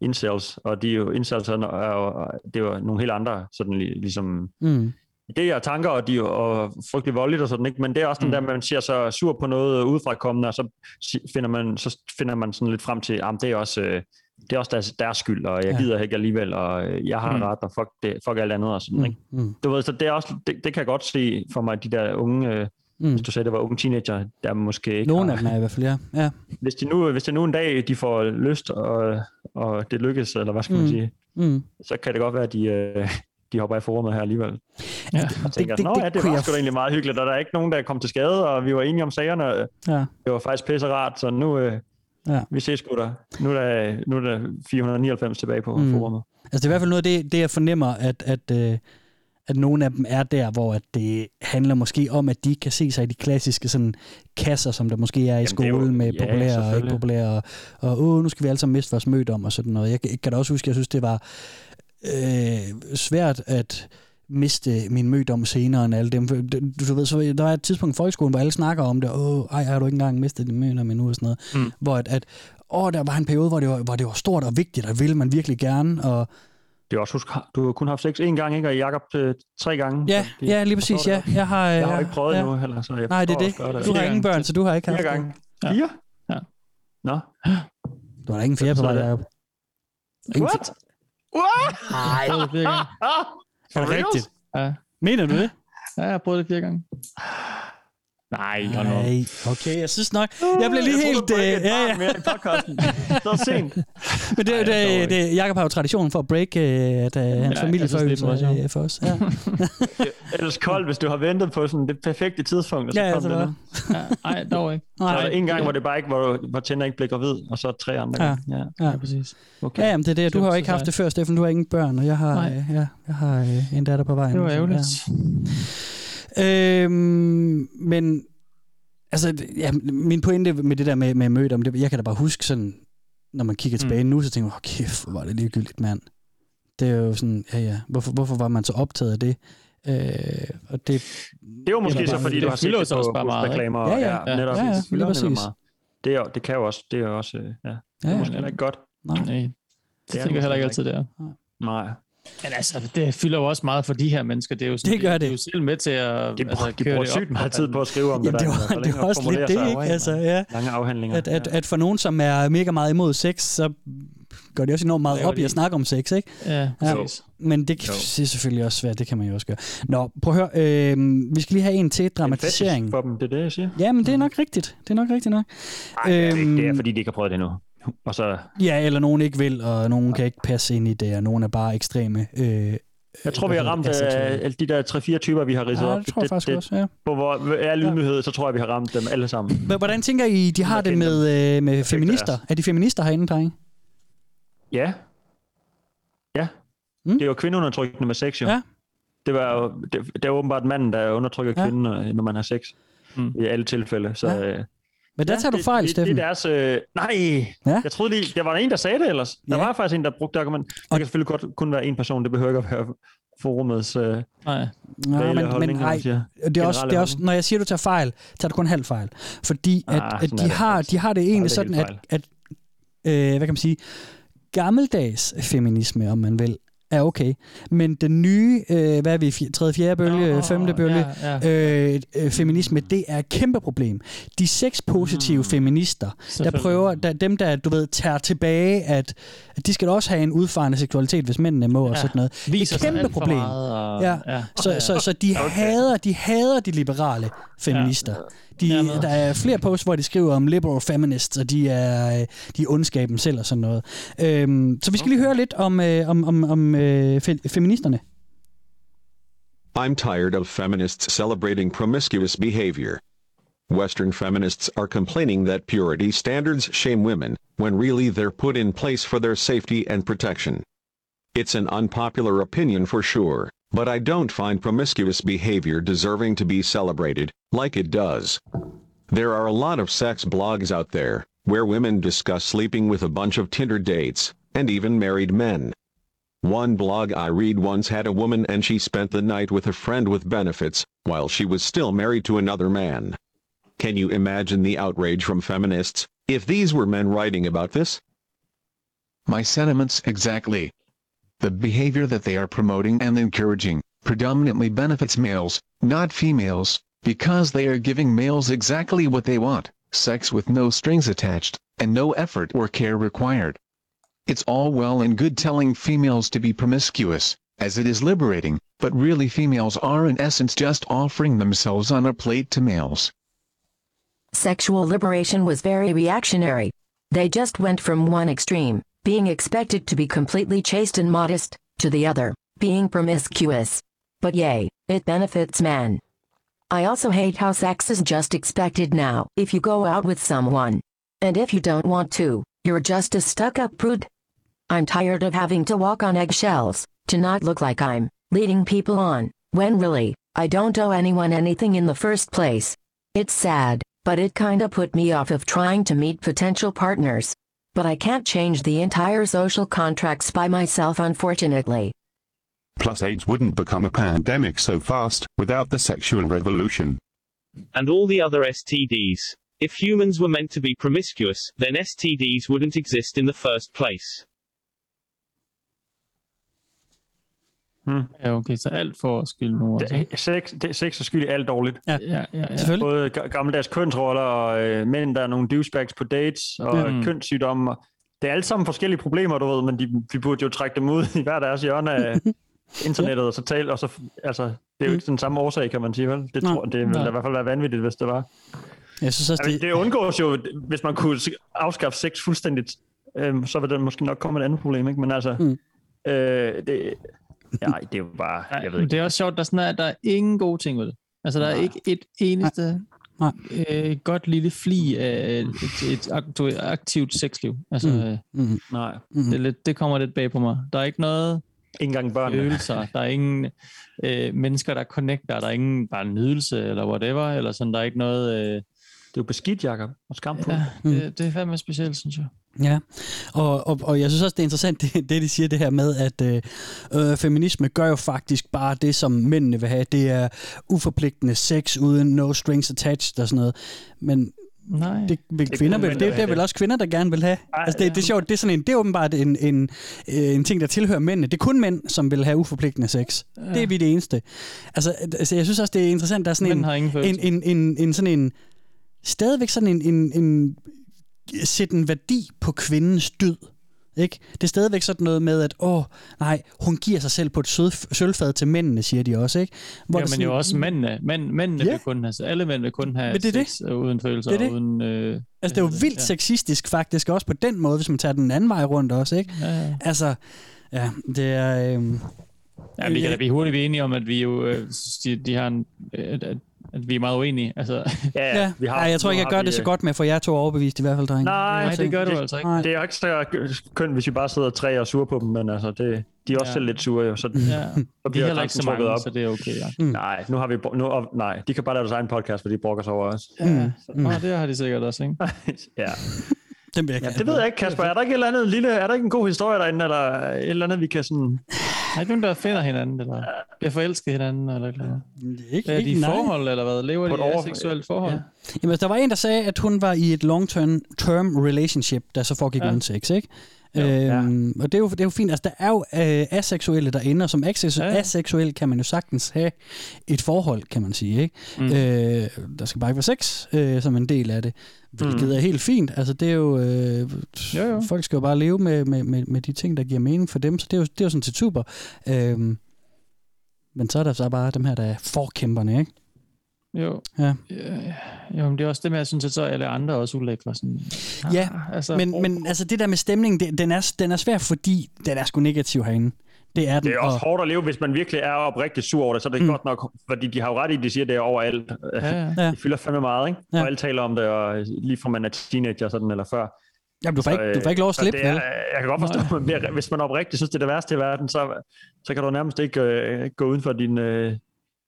incels, og de jo, incels er, jo, det er jo nogle helt andre, sådan lig- ligesom, Mm. idéer og tanker, og de er jo og frygtelig voldeligt og sådan, ikke? Men det er også den Mm. der, man siger så sur på noget udefra kommende, og så finder man, så finder man sådan lidt frem til, at det er også, øh, det er også deres, deres skyld, og jeg Ja. gider ikke alligevel, og øh, jeg har Mm. ret, og fuck, det, fuck alt andet og sådan, Mm. ikke? Mm. Du ved, så det er også, det, det kan jeg godt se for mig, de der unge, øh, Mm. hvis du sagde, det var unge teenager, der måske ikke Nogle har, af dem er i hvert fald, ja. ja. hvis de nu, hvis det nu en dag, de får lyst, og, og det lykkes, eller hvad skal man Mm. sige, Mm. så kan det godt være, at de, øh, de hopper i forummet her alligevel. Ja. Og tænker, det- det, det, det ja, det var jeg sgu da egentlig meget hyggeligt, og der er ikke nogen, der kom til skade, og vi var enige om sagerne. Ja. Det var faktisk pisse rart, så nu, øh, Ja. vi ses sgu da. Nu er der, nu er der 499 tilbage på Mm. forummet. Altså det er i hvert fald noget af det, det jeg fornemmer, at, at, øh, at nogle af dem er der, hvor at det handler måske om, at de ikke kan se sig i de klassiske sådan, kasser, som der måske er i Jamen, er jo- skolen med ja, populære og ikke populære, og, og åh, nu skal vi alle sammen miste vores mødom og sådan noget. Jeg kan- kan da også huske, jeg synes, det var øh, svært at miste min mødom senere end alle dem. For Du, du ved, så der er et tidspunkt i folkeskolen, hvor alle snakker om det. Åh, ej, har du ikke engang mistet din mødom endnu og sådan noget. Mm. Hvor at, at åh, der var en periode, hvor det var, hvor det var stort og vigtigt, og ville man virkelig gerne. Og, Det er også, husk, du har kun haft sex én gang, ikke? Og Jacob øh, tre gange. Ja, det- ja, lige jeg præcis, ja. Jeg har, jeg har ja, ikke prøvet ja. endnu heller, så jeg Nej, det er det. Du har ingen børn, så du har ikke haft Fire gange. Fire? Ja. Nå. Du har da ingen fjerde på det- Jacob. Ingen What? What? Nej. Er det rigtigt? Ja. Mener du det? Ja, jeg har prøvet det fire gange. Nej, hold. Nej, okay, jeg synes nok. Jeg blev lige Jeg helt... troede, øh, ja, ja. mere i podcasten. Så sent. Men det, Ej, det, det, det, Jacob har jo tradition for at break at, øh, hans er familieforøgelse øh, for os. Ja. Det er ellers koldt, hvis du har ventet på sådan det perfekte tidspunkt, og så Ja, kom så det var- nu. Ja, nej, dog ikke. Så er der Nej. en gang, hvor det bare ikke, hvor, hvor Tinder ikke blev gravid, og så tre andre Ja. gange. Ja. Ja. præcis. Okay. Ja, jamen, det er det. Du har jo ikke haft det før, Steffen. Du har ingen børn, og jeg har, Nej. øh, ja, jeg har øh, en datter på vejen. Det var ærgerligt. Ja. Øhm, men altså, ja, min pointe med det der med, med møde om det, jeg kan da bare huske sådan, når man kigger tilbage mm. nu, så tænker man, oh, kæft, hvor var det ligegyldigt, mand. Det er jo sådan, ja ja, hvorfor, hvorfor var man så optaget af det? Øh, og det, Det var måske så, fordi det du har set det på, reklamer. Ja, ja. ja, netop. Ja, ja, Det fylder lige præcis. meget. Det, er, det kan jo også, det er også, øh, ja, det er Ja, måske ja. heller ikke godt. Nej. Nej, det Det er tænker jeg heller ikke altid, det er. Nej. Men altså, det fylder jo også meget for de her mennesker. Det er jo sådan, Det gør De det. er jo selv med til at De bruger, altså, de køre bruger det sygt op. meget tid på at skrive om Jamen, det det der. var- det var længere også lidt det, ikke? Altså, og ja. Lange afhandlinger. at, at, at for nogen, som er mega meget imod sex, så går de også enormt meget op i de- at snakke om sex, ikke? Ja, præcis. Men det, kan, det er selvfølgelig også svært, det kan man jo også gøre. Nå, prøv at høre, øh, vi skal lige have en til En dramatisering. fetish for dem, det er det, jeg siger. Ja, men det er nok rigtigt. Det er nok rigtigt nok. Nej, det er, det ikke. det er, Øhm, fordi de ikke har prøvet det endnu. Og så, Ja, eller nogen ikke vil, og nogen kan ikke passe ind i det, og nogen er bare ekstreme. Øh, jeg tror, vi har ramt øh, alle de der 3-4 typer, vi har ridset Ja, op. det tror jeg faktisk også, ja. På hvor er lydnyhed, så tror jeg, vi har ramt dem alle sammen. Men hvordan tænker I, de har det med, øh, med feminister? Er de feminister herinde, drenge? Ja. Ja. Mm. Det er jo kvindeundertrykkende med sex, jo. Ja. Det, var jo, det, det er åbenbart manden, der undertrykker Ja. ja. kvinden, øh, når man har sex. Mm. I alle tilfælde. Så, Ja. øh, Men der ja, tager du det- fejl, det, Steffen. Det er deres... Øh, nej, Ja. jeg troede lige... Der var en, der sagde det ellers. Der var faktisk en, der brugte det argument. Det kan selvfølgelig godt kun være en person. Det behøver ikke at være forumets... Øh, Nej. Nej, reelle men, men nej, siger. det er også, det er også, når jeg siger, du tager fejl, tager du kun halv fejl. Fordi at, Ah, at de, det har, de har det egentlig sådan, helt at, at øh, hvad kan man sige, gammeldags feminisme, om man vil, er okay. Men den nye, øh, hvad er vi, fj- tredje, fjerde bølge, Nå, femte bølge, ja, Øh, øh, feminisme, det er et kæmpe problem. De seks positive mm. feminister, der prøver, der, dem der, du ved, tager tilbage, at, at de skal også have en udfarende seksualitet, hvis mændene må, og Ja, sådan noget. viser et kæmpe problem. meget, og- ja. ja. Så, Ja. så, så de, Okay. hader, de hader de liberale feminister. De, Jamen. der er flere posts, hvor de skriver om liberal feminists, og de er, øh, de er ondskaben selv og sådan noget. Øhm, så vi skal lige høre lidt om, øh, om, om, om øh, fe, feministerne. I'm tired of feminists celebrating promiscuous behavior. Western feminists are complaining that purity standards shame women, when really they're put in place for their safety and protection. It's an unpopular opinion for sure, but I don't find promiscuous behavior deserving to be celebrated, like it does. There are a lot of sex blogs out there, where women discuss sleeping with a bunch of Tinder dates, and even married men. One blog I read once had a woman and she spent the night with a friend with benefits, while she was still married to another man. Can you imagine the outrage from feminists, if these were men writing about this? My sentiments exactly. The behavior that they are promoting and encouraging predominantly benefits males, not females, because they are giving males exactly what they want, sex with no strings attached, and no effort or care required. It's all well and good telling females to be promiscuous, as it is liberating, but really females are in essence just offering themselves on a plate to males. Sexual liberation was very reactionary. They just went from one extreme, being expected to be completely chaste and modest, to the other, being promiscuous. But yay, it benefits men. I also hate how sex is just expected now if you go out with someone. And if you don't want to, you're just a stuck up prude. I'm tired of having to walk on eggshells, to not look like I'm leading people on, when really, I don't owe anyone anything in the first place. It's sad, but it kinda put me off of trying to meet potential partners. But I can't change the entire social contracts by myself unfortunately. Plus AIDS wouldn't become a pandemic so fast without the sexual revolution. And all the other STDs. If humans were meant to be promiscuous, then STDs wouldn't exist in the first place. Hmm. Ja, okay, så alt for skyld nu. Altså. Det, sex, det, sex er skyld i alt dårligt. Ja, ja, ja. ja. Både ga- gammeldags kønsroller, og øh, mænd, der er nogle douchebags på dates, og Mm. mm. kønssygdomme. og- Det er alle sammen forskellige problemer, du ved, men de, vi burde jo trække dem ud i hver deres hjørne af internettet, og så tale, og så, altså, det er jo ikke den samme årsag, kan man sige, vel? Det, tror, det ville da i hvert fald være vanvittigt, hvis det var. Jeg synes også, det... det undgås jo, hvis man kunne afskaffe sex fuldstændigt, øhm, så vil der måske nok komme et andet problem, ikke? Men altså, Mm. øh, det, nej, det er jo bare, jeg ved ikke. det er også sjovt, der, er sådan er, der er ingen gode ting ved det. Altså, der er Nej. ikke et eneste Nej. Øh, godt lille fli af et, et aktu- aktivt sexliv. Altså, Mm. øh, Mm. Nej. det, er lidt, det kommer lidt bag på mig. Der er ikke noget Ikke engang børn. følelser. Der er ingen øh, mennesker, der connecter. Der er ingen bare nydelse eller whatever. Eller sådan, der er ikke noget... Øh, det er jo beskidt, Jacob. Og skam på. Ja, det, det er fandme specielt, synes jeg. Ja, og, og, og jeg synes også, det er interessant, det, det de siger det her med, at øh, øh, feminisme gør jo faktisk bare det, som mændene vil have. Det er uforpligtende sex uden no strings attached og sådan noget. Men Nej. det vil Det kvinder vel, det, det er vel også kvinder, der gerne vil have. Ej, Altså det, det er ja. sjovt, det er sådan en, det er åbenbart en, en, øh, en ting, der tilhører mændene. Det er kun mænd, som vil have uforpligtende sex. Ja. Det er vi det eneste. Altså, altså, jeg synes også, det er interessant, der er sådan Mænd en, har ingen en, en, en, en, sådan en, stadigvæk sådan en, en, en sætte en værdi på kvindens død. Ikke? Det er stadigvæk sådan noget med, at åh, nej, hun giver sig selv på et sød, sølvfad til mændene, siger de også. Ikke? Hvor det ja, men jo også mændene. Mænd, mændene Ja. vil kun have, alle mænd vil kun have Men det er det. sex øh, uden følelser. Det er det. Uden, øh, Altså, det er jo vildt sexistisk faktisk, også på den måde, hvis man tager den anden vej rundt også, ikke? Ja, ja. Altså, ja, det er... Øhm, Ja, vi kan da blive hurtigt blive enige om, at vi jo, øh, de, de har en, øh, at, at, vi er meget uenige. Altså, ja, ja. vi har- Ej, jeg tror ikke, jeg gør vi, det så øh, godt med, for jeg er to overbevist i hvert fald, drenge. Nej, det gør du altså ikke. Det er jo ikke så kønt, hvis vi bare sidder tre og sure på dem, men altså, det, de er også Ja. selv lidt sure, jo, så, Ja. så De er bliver heller ikke så mange, op. så det er okay. Ja. Mm. Nej, nu har vi, nu, og, nej, de kan bare lave deres egen podcast, for de brokker sig over os. Ja, mm. og det har de sikkert også, ikke? ja. Den vil jeg ja, det ved jeg ikke, Kasper. Er der ikke et eller andet lille, er der ikke en god historie derinde, eller et eller andet, vi kan sådan... Er ikke nogen, der finder hinanden, eller bliver forelsket hinanden, eller eller? Ikke, er de i forhold, eller hvad? Lever På de et i seksuelt forhold? Ja. Jamen, der var en, der sagde, at hun var i et long-term term relationship, der så foregik. Ja. uden sex, ikke? Øhm, og det er, jo, det er jo fint. Altså, der er jo øh, aseksuelle derinde, og som aseksu- Ja, ja. ja. aseksuel kan man jo sagtens have et forhold, kan man sige, ikke? Mm. Øh, der skal bare ikke være sex øh, som en del af det, hvilket mm. er helt fint. Altså, det er jo... Øh, Jo, jo. Folk skal jo bare leve med, med, med, med de ting, der giver mening for dem, så det er jo, det er jo sådan set super. Øhm, men så er der så bare dem her, der er forkæmperne, ikke? Jo. Ja. Ja, jo, men det er også det med, at jeg synes, at så er alle andre også ulækre. Sådan. Ja, altså, men, men altså det der med stemningen, det, den, er, den er svær, fordi den er sgu negativ herinde. Det er den. Det er også og, hårdt at leve, hvis man virkelig er oprigtigt sur over det, så er det mm. godt nok, fordi de har jo ret i, at de siger, at det er overalt. Ja, ja. Det fylder fandme meget, ikke? Ja. Og alle taler om det, og lige fra man er teenager sådan, eller før. Jamen, du får ikke- du får ikke lov at slippe, det er? Jeg kan godt forstå, at hvis man oprigtigt synes, det er det værste i verden, så, så kan du nærmest ikke øh, gå uden for din, øh,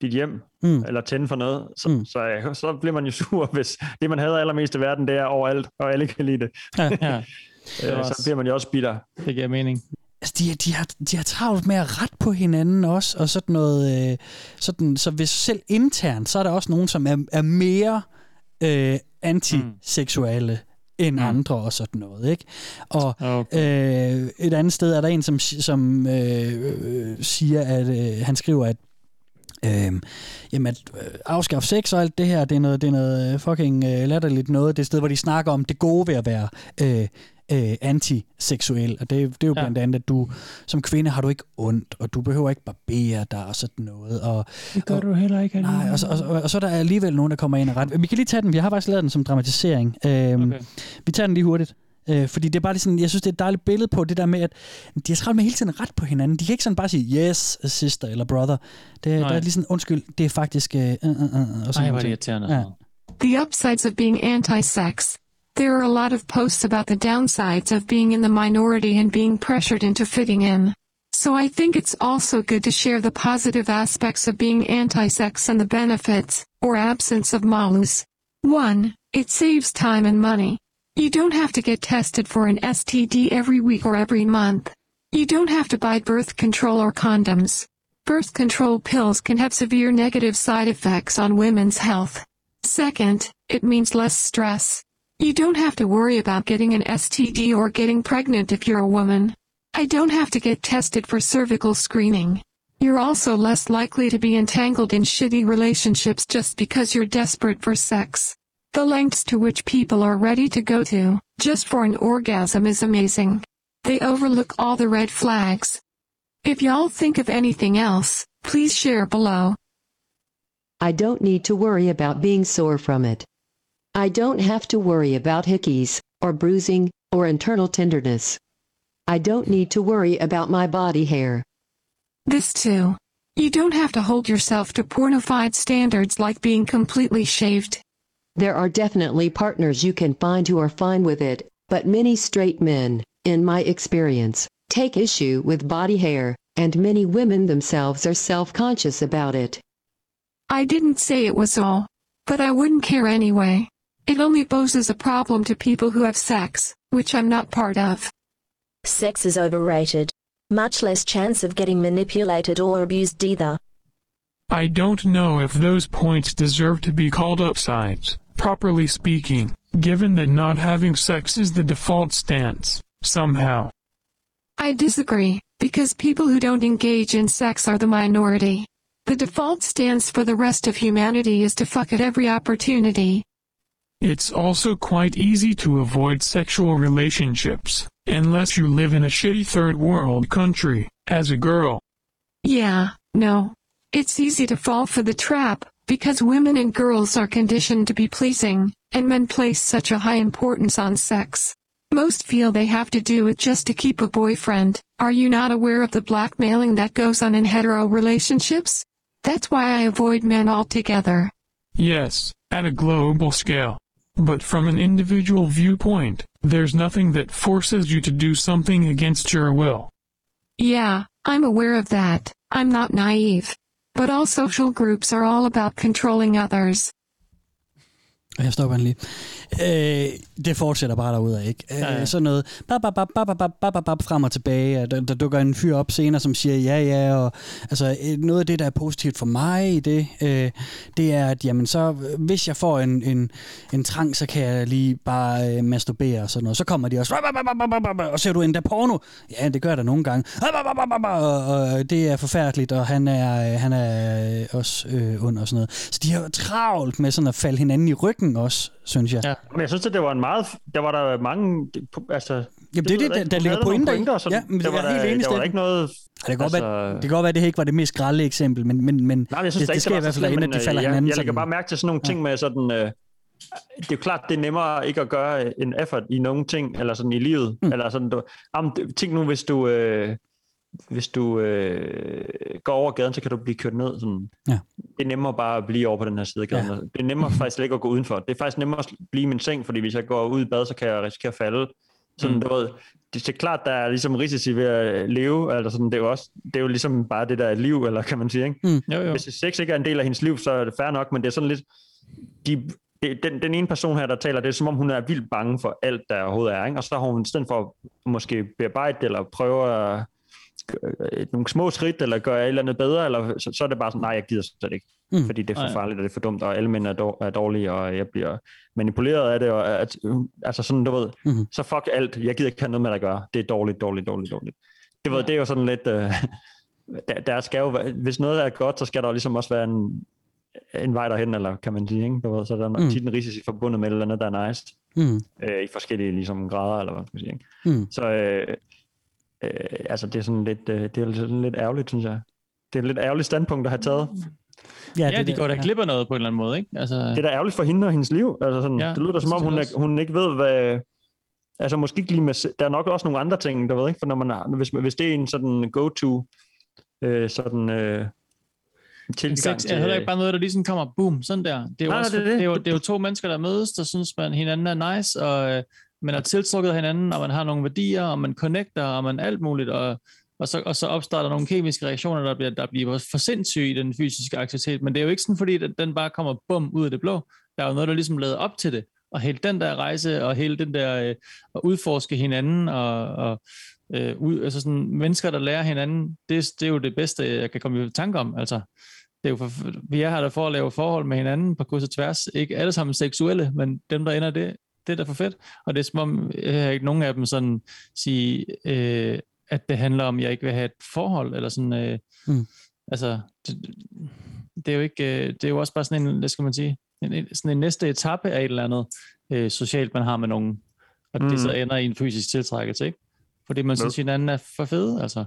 dit hjem, Mm. eller tænde for noget. Så, mm. så, øh, så bliver man jo sur, hvis det, man hader allermest i verden, det er overalt, og alle kan lide det. Ja. ja. Øh, Det så også- bliver man jo også bitter. Det giver mening. altså, de, de, har, de har travlt med at rette på hinanden også, og sådan noget. Øh, sådan, så hvis selv internt, så er der også nogen, som er, er mere øh, antiseksuelle end Mm. andre og sådan noget, ikke? Og okay. øh, et andet sted er der en, som, som øh, øh, siger, at øh, han skriver, at Øh, jamen, at øh, afskaffe sex og alt det her, det er noget, det er noget øh, fucking øh, latterligt noget. Det er et sted, hvor de snakker om det gode ved at være øh, øh, antiseksuel. Og det, det er jo Ja. blandt andet, at du som kvinde har du ikke ondt, og du behøver ikke barbere dig og sådan noget. Og, Det gør og, du heller ikke Nej, og så, og, og, og så er der alligevel nogen, der kommer ind og ret. Vi kan lige tage den, vi har faktisk lavet den som dramatisering. Øhm, Okay. Vi tager den lige hurtigt. Øh, fordi det er bare lige sådan, jeg synes, det er et dejligt billede på det der med, at de har travlt med hele tiden ret på hinanden. De kan ikke sådan bare sige, yes, sister eller brother. Det, Nej. der er lige sådan, undskyld, det er faktisk... Øh, øh, øh, øh, og sådan Ej, hvor er det irriterende. Ja. The upsides of being anti sex. There are a lot of posts about the downsides of being in the minority and being pressured into fitting in. So I think it's also good to share the positive aspects of being anti sex and the benefits, or absence of malus. 1. It saves time and money. You don't have to get tested for an STD every week or every month. You don't have to buy birth control or condoms. Birth control pills can have severe negative side effects on women's health. Second, it means less stress. You don't have to worry about getting an STD or getting pregnant if you're a woman. I don't have to get tested for cervical screening. You're also less likely to be entangled in shitty relationships just because you're desperate for sex. The lengths to which people are ready to go to, just for an orgasm is amazing. They overlook all the red flags. If y'all think of anything else, please share below. I don't need to worry about being sore from it. I don't have to worry about hickeys, or bruising, or internal tenderness. I don't need to worry about my body hair. This too. You don't have to hold yourself to pornified standards like being completely shaved. There are definitely partners you can find who are fine with it, but many straight men, in my experience, take issue with body hair, and many women themselves are self-conscious about it. I didn't say it was all. But I wouldn't care anyway. It only poses a problem to people who have sex, which I'm not part of. Sex is overrated. Much less chance of getting manipulated or abused either. I don't know if those points deserve to be called upsides, properly speaking, given that not having sex is the default stance, somehow. I disagree, because people who don't engage in sex are the minority. The default stance for the rest of humanity is to fuck at every opportunity. It's also quite easy to avoid sexual relationships, unless you live in a shitty third world country, as a girl. Yeah, no. It's easy to fall for the trap, because women and girls are conditioned to be pleasing, and men place such a high importance on sex. Most feel they have to do it just to keep a boyfriend. Are you not aware of the blackmailing that goes on in hetero relationships? That's why I avoid men altogether. Yes, at a global scale. But from an individual viewpoint, there's nothing that forces you to do something against your will. Yeah, I'm aware of that. I'm not naive. But all social groups are all about controlling others. Jeg stopper den lige. Øh, det fortsætter bare derude ikke? Øh, ja, ja. Sådan noget bap, bap, bap, bap, bap, bap, bap, frem og tilbage. Der, der dukker en fyr op senere, som siger ja, ja. Og, altså, noget af det, der er positivt for mig i det, øh, det er, at jamen, så, hvis jeg får en, en, en trang, så kan jeg lige bare øh, masturbere og sådan noget. Så kommer de også, bap, bap, bap, bap, bap, og ser du endda porno? Ja, det gør der nogle gange. Bap, bap, bap, bap, bap, og, og det er forfærdeligt, og han er, han er også øh, under og sådan noget. Så de har travlt med sådan at falde hinanden i ryggen også, synes jeg. Ja. Men jeg synes, at det var en meget... Der var der mange... Altså, Jamen, det er ved det, jeg der, der ligger pointer, pointer i. og sådan. Ja, men Der det var er helt der- enig, der var der ikke noget... Det kan, godt altså- være, det kan godt være, at det her ikke var det mest grælde eksempel, men, men, men Nej, men jeg synes det, det, det sker i hvert fald derinde, at de falder jeg, hinanden jeg lægger sådan. bare mærke til sådan nogle ting med sådan... Øh, det er jo klart, det er nemmere ikke at gøre en effort i nogle ting, eller sådan i livet. Mm. Eller sådan, du, jamen, det- tænk nu, hvis du, øh, hvis du øh, går over gaden, så kan du blive kørt ned. Sådan. Ja. Det er nemmere bare at blive over på den her side af gaden. Ja. Det er nemmere faktisk slet ikke at gå udenfor. Det er faktisk nemmere at blive i min seng, fordi hvis jeg går ud i bad, så kan jeg risikere at falde. Sådan, Mm. du ved, det, det er klart, der er ligesom risici ved at leve. Altså sådan, det, er jo også, det er jo ligesom bare det der er liv, eller kan man sige. Ikke? Mm. Jo, jo. Hvis sex ikke er en del af hendes liv, så er det fair nok, men det er sådan lidt... De, det, den, den ene person her, der taler, det er som om, hun er vildt bange for alt, der overhovedet er. Ikke? Og så har hun i stedet for at måske bearbejde det, eller prøve at nogle små skridt, eller gøre et eller andet bedre, eller så, så er det bare sådan, nej, jeg gider slet ikke. Mm. Mm. Fordi det er for farligt, og det er for dumt, og alle mænd er, dår, er dårlige, og jeg bliver manipuleret af det, og at, altså sådan, du ved, Mhm. så fuck alt, jeg gider ikke have noget med at gøre. Det er dårligt, dårligt, dårligt, dårligt. Det, ved, det er jo sådan lidt, øh, der, der skal jo, hvis noget er godt, så skal der jo ligesom også være en, en vej derhen, eller kan man sige, ikke? Du ved, så er der Mm. mm. tit en risici forbundet med et eller andet, der er nice, Mm. øh, i forskellige ligesom, grader, eller hvad man skal sige. Ikke? Mm. Så øh, øh, altså, det er sådan lidt, øh, det er sådan lidt ærgerligt, synes jeg. Det er et lidt ærgerligt standpunkt at have taget. Ja, ja de går da glip af noget på en eller anden måde, ikke? Altså, Det er da ærgerligt for hende og hendes liv. Altså sådan, Ja, ja, det lyder da som det om, hun, er, hun ikke ved, hvad... Altså måske ikke lige med... Der er nok også nogle andre ting, der ved ikke? For når man har, hvis, hvis det er en sådan go-to øh, sådan øh, tilgang sex er heller ikke bare noget, der lige sådan kommer, boom, sådan der. Det er jo, Nej, også, det er det, det. det. er jo, det er jo to mennesker, der mødes, der synes, man hinanden er nice, og øh, man er tiltrukket af hinanden, og man har nogle værdier, og man connecter, og man alt muligt, og, og, så, og så opstår der nogle kemiske reaktioner, der bliver, der bliver for sindssyge i den fysiske aktivitet, men det er jo ikke sådan, fordi den, den bare kommer bum ud af det blå. Der er jo noget, der ligesom lader op til det, og hele den der rejse, og hele den der øh, at udforske hinanden, og, og, Øh, ud, altså sådan, mennesker, der lærer hinanden, det, det er jo det bedste, jeg kan komme i tanke om. Altså, det er jo for, vi er her der for at lave forhold med hinanden på kryds og tværs. Ikke alle sammen seksuelle, men dem, der ender det, det er da for fedt. Og det er som om, jeg har ikke nogen af dem sådan sige, øh, at det handler om, at jeg ikke vil have et forhold, eller sådan, øh, Mm. altså, det, det er jo ikke, øh, det er jo også bare sådan en, hvad skal man sige, en, en, sådan en næste etape af et eller andet øh, socialt, man har med nogen, og det Mm. så ender i en fysisk tiltrækkelse, ikke? Fordi man synes, hinanden er for fede, altså.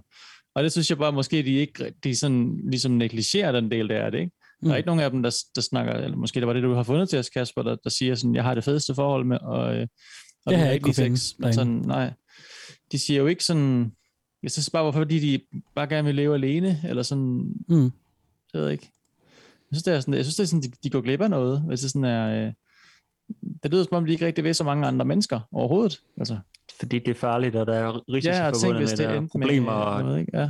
Og det synes jeg bare, måske de ikke, de sådan, ligesom negligerer den del, der er det, ikke? Der er Mm. ikke nogen af dem, der, der snakker, eller måske det var det, du har fundet til os, Kasper, der, der siger sådan, jeg har det fedeste forhold med, og, øh, og Det har jeg ikke finde sex. Men sådan, nej, de siger jo ikke sådan, jeg synes bare, hvorfor fordi de bare gerne vil leve alene, eller sådan, Mm. det ved jeg ikke. Jeg synes, det er sådan, jeg synes, det er sådan, de, de går glip af noget, hvis det sådan er, øh, det lyder som om, de ikke rigtig ved så mange andre mennesker overhovedet. Altså, Fordi det er farligt, og der er risici ja, tænk, forbundet hvis med det det, og endte med problemer. Og, noget, ikke? Ja.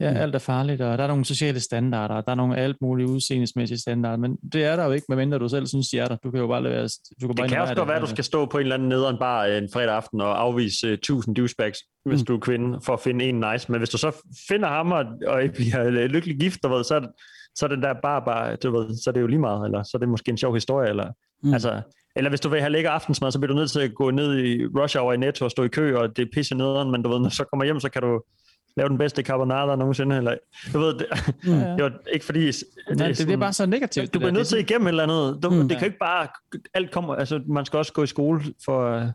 Ja, alt er farligt, og der er nogle sociale standarder, og der er nogle alt mulige udseendemæssige standarder, men det er der jo ikke, medmindre du selv synes, de er der. Du kan jo bare lade være, du kan bare det kan også godt være, at du skal stå på en eller anden nederen bar øh, en fredag aften og afvise uh, 1000 douchebags, hvis Mm. du er kvinde, for at finde en nice. Men hvis du så finder ham, og, og I bliver øh, lykkelig gift, du ved, så, er det- så er den der bar bare, du ved, så er det jo lige meget, eller så er det måske en sjov historie, eller, Mm. mm. altså, eller hvis du vil have lækker aftensmad, så bliver du nødt til at gå ned i rush hour i Netto og stå i kø, og det er pisse nederen, men du ved, når du så kommer hjem, så kan du lave den bedste carbonara nogensinde, eller, du ved, det, Mm. det var ikke fordi, det, Nej, det bliver bare så negativt. du det bliver nødt til Det at igennem et eller andet. Du, Mm. Det kan ikke bare, alt kommer, altså man skal også gå i skole for at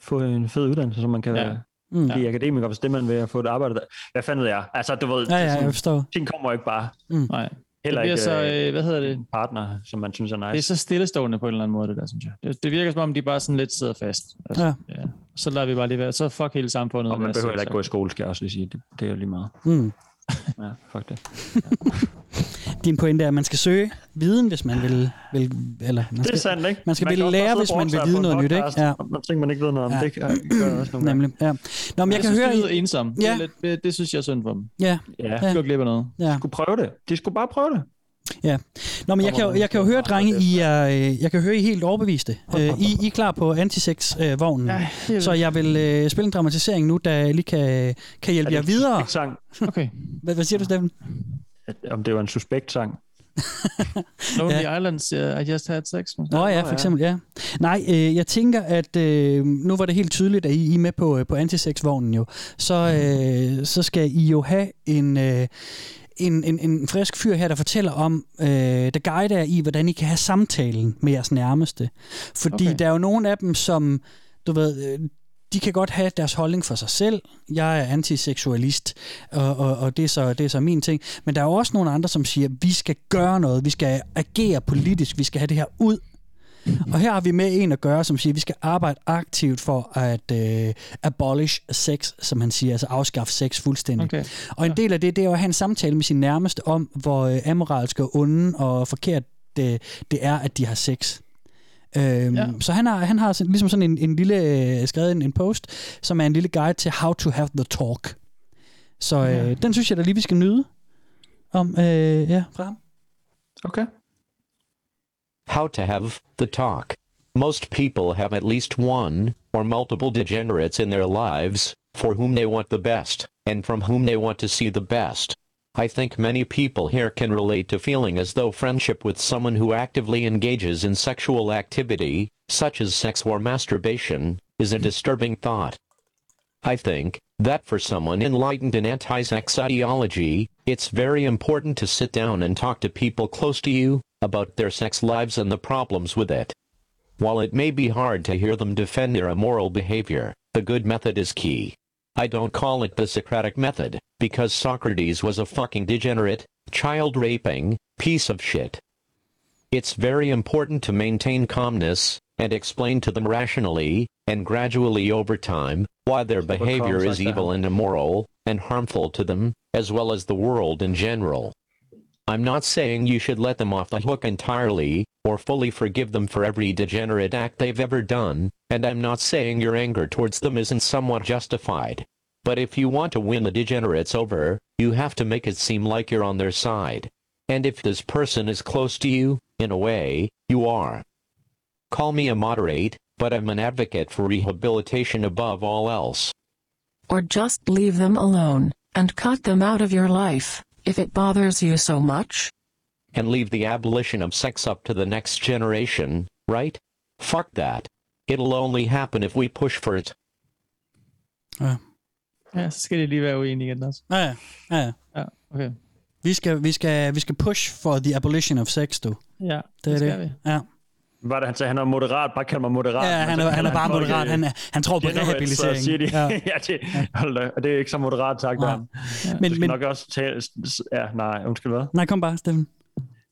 få en fed uddannelse, så man kan Ja. ja. Mm. blive akademiker, hvis det man vil at få et arbejde der. Hvad fanden ved jeg? Altså, du ved, Ja, ja, det er sådan- jeg forstår. ting kommer jo ikke bare. Mm. Nej. Heller det bliver ikke så, øh, hvad hedder det? en partner, som man synes er nice. Det er så stillestående på en eller anden måde, det der, synes jeg. Det, det virker som om, de bare sådan lidt sidder fast. Altså, Ja. ja. Så lader vi bare lige være. Så fuck hele samfundet. og man behøver heller ikke gå i skole, skal jeg også lige sige. Det, det er jo lige meget. Mm. Ja, fuck det. Din pointe er, at man skal søge viden, hvis man vil... vil eller man Det skal, er sandt, ikke? Man skal ville bare lære, hvis man vil vide noget nyt, ikke? Ja. nogle ting, man ikke ved noget om. Ja. Det gør også nogle. Nemlig, ja. Nå, men jeg, jeg kan synes, høre... de lyder I, ensomme. Ja. Det, er lidt, det, det, synes jeg er synd for dem. ja, Ja, De går glip af noget. ja. de skulle prøve det. De skulle bare prøve det. Ja. Nå, men jeg kan, jo, jeg kan jo høre, drenge, I er, øh, jeg kan høre, I er helt overbeviste. Øh, I, I er klar på antisex-vognen. Ja, helt så jeg vil øh, spille en dramatisering nu, der lige kan, kan hjælpe jer videre. Sang. Okay. Hvad, hvad siger du, Steffen? Om det var en suspekt sang. Lonely Islands, uh, I just had sex. Nå ja, for eksempel, ja. Nej, øh, jeg tænker, at øh, nu var det helt tydeligt, at I, I er med på, øh, på antisex-vognen jo. Så, øh, så skal I jo have en... Øh, en, en, en frisk fyr her, der fortæller om, øh, der guider jer i, hvordan I kan have samtalen med jeres nærmeste. Fordi Okay. okay. der er jo nogle af dem, som, du ved, øh, de kan godt have deres holdning for sig selv. Jeg er antiseksualist, og, og, og det, er så, det er så min ting. Men der er jo også nogle andre, som siger, vi skal gøre noget, vi skal agere politisk, vi skal have det her ud. Og her har vi med en at gøre, som siger, at vi skal arbejde aktivt for at øh, abolish sex, som han siger, altså afskaffe sex fuldstændig. Okay. Og en del af det, det er jo at have en samtale med sin nærmeste om, hvor øh, amoralsk og onde og forkert det, det er, at de har sex. Øhm, Ja. ja. Så han har, han har sådan- ligesom sådan en, en lille, øh, skrevet en, en post, som er en lille guide til how to have the talk. Så øh, Ja. den synes jeg da lige, vi skal nyde. Om, øh, ja, fra ham. Okay. How to have the talk. Most people have at least one or multiple degenerates in their lives for whom they want the best and from whom they want to see the best. I think many people here can relate to feeling as though friendship with someone who actively engages in sexual activity, such as sex or masturbation, is a disturbing thought. I think that for someone enlightened in anti-sex ideology, it's very important to sit down and talk to people close to you about their sex lives and the problems with it. While it may be hard to hear them defend their immoral behavior, the good method is key. I don't call it the Socratic method, because Socrates was a fucking degenerate, child-raping, piece of shit. It's very important to maintain calmness, and explain to them rationally, and gradually over time, why their behavior is like evil and immoral, and harmful to them, as well as the world in general. I'm not saying you should let them off the hook entirely, or fully forgive them for every degenerate act they've ever done, and I'm not saying your anger towards them isn't somewhat justified. But if you want to win the degenerates over, you have to make it seem like you're on their side. And if this person is close to you, in a way, you are. Call me a moderate, but I'm an advocate for rehabilitation above all else. or just leave them alone, and cut them out of your life, if it bothers you so much. And leave the abolition of sex up to the next generation, right? Fuck that. It'll only happen if we push for it. Ja, så skal det lige være uenige igen også. Ja, ja. ja, ja. ja okay. Vi skal, vi, skal, vi skal push for the abolition of sex, du. Ja, det er det skal det. vi. Ja. Var det, han sagde, han er moderat, bare kald mig moderat. Ja, han så er- han kalder er bare moderat. Han er- han tror på rehabilitering. Så siger de, Ja. ja. ja, det, hold da, det er ikke så moderat Nej. der. Ja. Men, Men- nok også tale, ja, nej, undskyld hvad? Nej, kom bare, Steffen.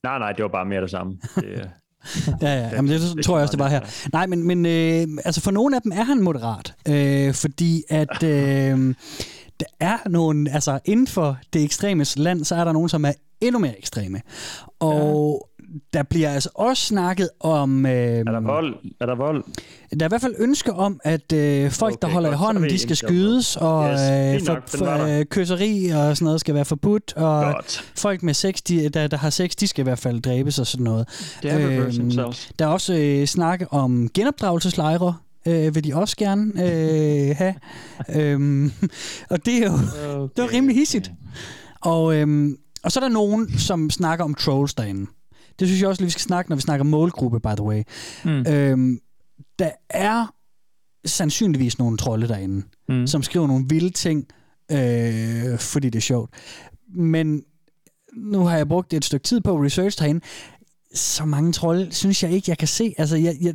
Nej, nej, det var bare mere det samme. Det, øh, Ja, ja. Jamen, det, det tror jeg også, det var her. Nej, men, men øh, altså for nogle af dem er han moderat, øh, fordi at øh, der er nogle, altså inden for det ekstreme land, så er der nogen, som er endnu mere ekstreme. Og der bliver altså også snakket om... Øh, er der vold? Er der vold? Der er i hvert fald ønske om, at øh, folk, okay, der holder i godt, er hånden, de skal skydes, og Yes, øh, for, nok, for, øh, kysseri og sådan noget skal være forbudt, og Godt. folk med sex, de, der, der har sex, de skal i hvert fald dræbes og sådan noget. Det er themselves. der er også øh, snak om genopdragelseslejre, øh, vil de også gerne øh, have. øhm, og det er jo okay. det er rimelig hissigt. Og, øhm, og så er der nogen, som snakker om trolls derinde. Det synes jeg også lige, vi skal snakke, når vi snakker målgruppe, by the way. Mm. Øhm, der er sandsynligvis nogle trolde derinde, Mm. som skriver nogle vilde ting, øh, fordi det er sjovt. Men nu har jeg brugt et stykke tid på at research herinde. Så mange trolde synes jeg ikke, jeg kan se. Altså, jeg, jeg,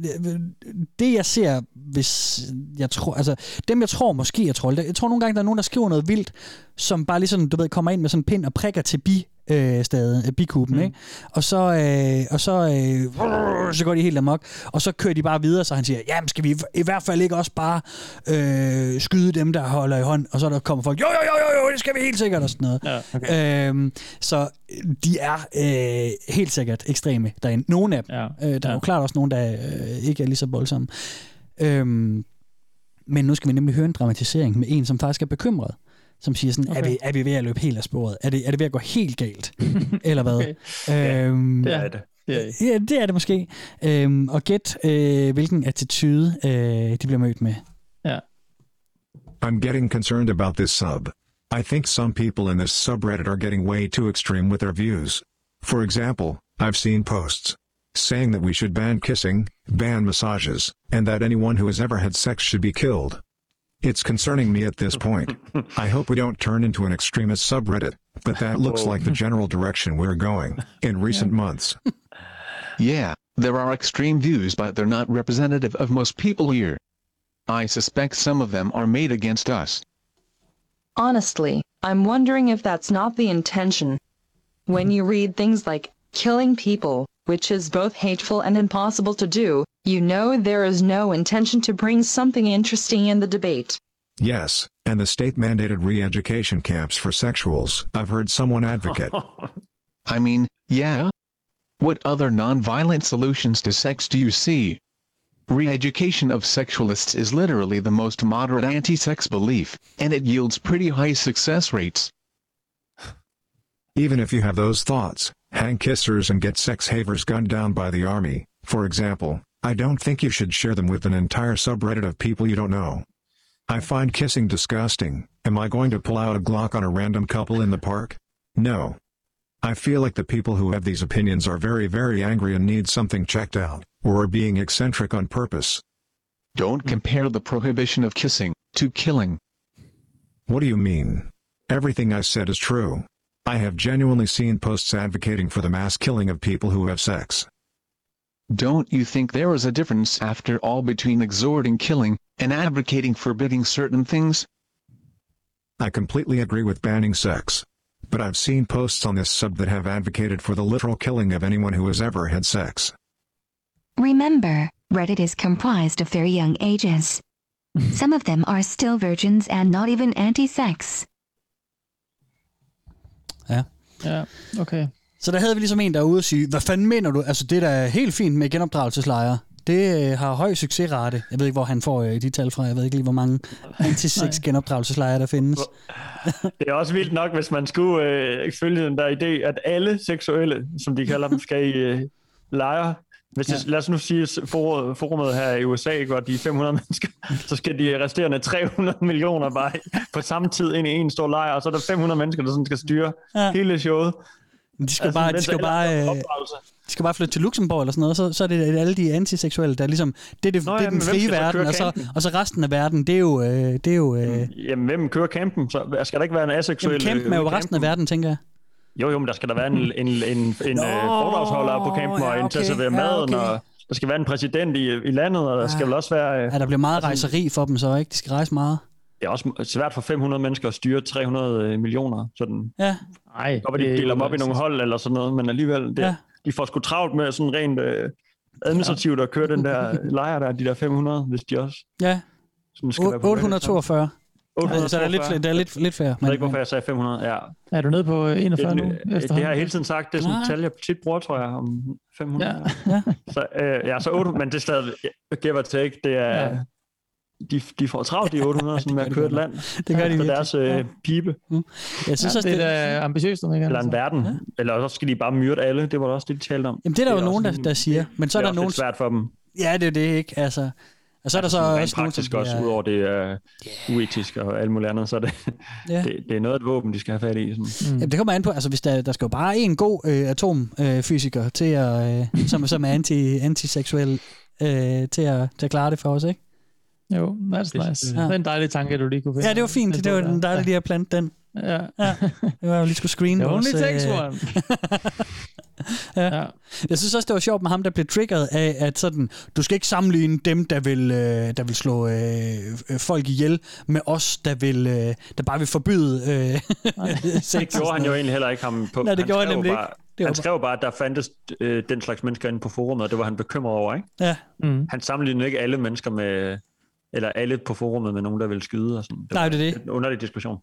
det jeg ser, hvis jeg tror, altså, dem jeg tror måske er trolde, jeg tror nogle gange, der er nogen, der skriver noget vildt, som bare lige sådan, du ved, kommer ind med sådan en pind og prikker til bi, øh, stadig, øh, bikuben, mm. ikke? Og så, øh, og så, øh, så går de helt amok, og så kører de bare videre, så han siger, jamen skal vi i- hvert fald ikke også bare øh, skyde dem, der holder i hånd, og så der kommer folk, jo, jo, jo, jo, jo, det skal vi helt sikkert, og sådan noget. Ja, okay. øhm, så de er øh, helt sikkert ekstreme derinde. Nogle af dem. Ja, Øh, der er jo klart også nogen, der øh, ikke er lige så voldsomme. Øhm, men nu skal vi nemlig høre en dramatisering med en, som faktisk er bekymret. Som siger sådan, okay. er, vi, er vi ved at løbe helt af sporet? Er det, er det ved at gå helt galt? Eller hvad? Okay. Øhm, det er det. Er det. Ja, det er det måske. Øhm, og gæt, øh, hvilken attitude øh, de bliver mødt med. Ja. I'm getting concerned about this sub. I think some people in this subreddit are getting way too extreme with their views. For example, I've seen posts saying that we should ban kissing, ban massages, and that anyone who has ever had sex should be killed. It's concerning me at this point. I hope we don't turn into an extremist subreddit, but that looks Whoa. like the general direction we're going in recent months. Yeah, there are extreme views but they're not representative of most people here. I suspect some of them are made against us. Honestly, I'm wondering if that's not the intention. When you read things like killing people, which is both hateful and impossible to do, you know there is no intention to bring something interesting in the debate. Yes, and the state mandated re education camps for sexuals, I've heard someone advocate. I mean, yeah? What other non-violent solutions to sex do you see? Re-education of sexualists is literally the most moderate anti-sex belief, and it yields pretty high success rates. Even if you have those thoughts, hang kissers and get sex havers gunned down by the army, for example, I don't think you should share them with an entire subreddit of people you don't know. I find kissing disgusting. Am I going to pull out a Glock on a random couple in the park? No. I feel like the people who have these opinions are very, very angry and need something checked out, or are being eccentric on purpose. Don't compare the prohibition of kissing to killing. What do you mean? Everything I said is true. I have genuinely seen posts advocating for the mass killing of people who have sex. Don't you think there is a difference after all between exhorting killing and advocating forbidding certain things? I completely agree with banning sex. But I've seen posts on this sub that have advocated for the literal killing of anyone who has ever had sex. Remember, Reddit is comprised of very young ages. Some of them are still virgins and not even anti-sex. Ja. Okay. Så der havde vi ligesom en, der er ude og sige, hvad fanden mener du? Altså det der er helt fint med genopdragelseslejre. Det øh, har høj succesrate. Jeg ved ikke, hvor han får øh, de tal fra. Jeg ved ikke lige, hvor mange anti-sex genopdragelseslejre der findes. Det er også vildt nok, hvis man skulle øh, følge den der idé, at alle seksuelle, som de kalder dem, skal i øh, lejre. Hvis det, lad os nu sige, at for, forumet her i USA, ikke, hvor de er 500 mennesker, så skal de resterende 300 millioner bare på samme tid ind i en stor lejr, og så er der 500 mennesker, der sådan skal styre ja. hele showet. Men De skal, Altså, bare, de skal bare, øh, de skal bare flytte til Luxembourg eller sådan noget, så, så er det alle de antiseksuelle, der er ligesom, det er, det, Nå det ja, er den men hvem frie verden, og så, campen? og så resten af verden, det er jo, øh, det er jo, øh, Jamen, hvem kører campen? Så skal der ikke være en aseksuel... jamen, campen er øh, jo ude i resten af campen? verden, tænker jeg. Jo, jo, men der skal der være en, en, en, en Nå, øh, foredragsholder på campen, og ja, en til at okay, servere ja, maden, okay. og der skal være en præsident i, i landet, og der skal vel også være... Øh, Ja, der bliver meget rejseri for dem så, ikke? De skal rejse meget. det er også svært for 500 mennesker at styre 300 millioner. Sådan. Ja. Ej, Godt, de deler dem op i nogle hold eller sådan noget, men alligevel, det, Ja. ja. de får sgu travlt med sådan rent øh, administrativt at køre den der lejr der, de der 500, hvis de også Ja. sådan skal være på 842. 842. Så der er lidt, flere- der er lidt, lidt færre. Jeg ved ikke, hvorfor jeg sagde 500. Ja. Er du nede på 41 nu? Det, det, det har jeg hele tiden sagt. Det er sådan et tal, jeg tit bruger, tror jeg, om 500. Ja. Ja. Så, øh, ja, så 8, men det er stadig, give or take, det er, Ja. ja. de, de får travlt, de 800, sådan med at køre et land. Det gør de Efter virkelig. deres øh, Ja. pibe. Jeg synes Ja, også, det det, er da ambitiøst, om Eller en verden. Ja. Eller også skal de bare myrde alle. Det var da også det, de talte om. Jamen, det er der jo også nogen, der, der siger. Men så er det der nogen... lidt svært for dem. Ja, det er det ikke. Altså, og så er der så Sådan rent også praktisk som også, bliver- udover det er uetisk og alt muligt andet, så er det, Ja. det, det er noget af et våben, de skal have fat i. Sådan. Mm. Jamen, det kommer an på, altså hvis der, der skal jo bare en god øh, atomfysiker til at, øh, som, som er anti, antiseksuel øh, til, at, til at klare det for os, ikke? Jo, that's nice. Ja. Det er en dejlig tanke, du lige kunne finde. Ja, det var fint. Det var den dejlige lige at plante den. Ja. ja. Det var jo lige skulle screene vores... only takes øh, one. ja. ja. Jeg synes også, det var sjovt med ham, der blev triggeret af, at sådan, du skal ikke sammenligne dem, der vil, øh, der vil slå øh, øh, folk ihjel, med os, der, vil, øh, der bare vil forbyde øh, sex. Det gjorde han jo egentlig heller ikke ham på. Nej, det gjorde han nemlig bare, ikke. Det Han skrev bare, at der fandtes øh, den slags mennesker inde på forumet, og det var han bekymret over, ikke? Ja. Mm. Han sammenlignede ikke alle mennesker med, eller alle på forumet med nogen, der ville skyde og sådan. Det Nej, det er det. En underlig diskussion.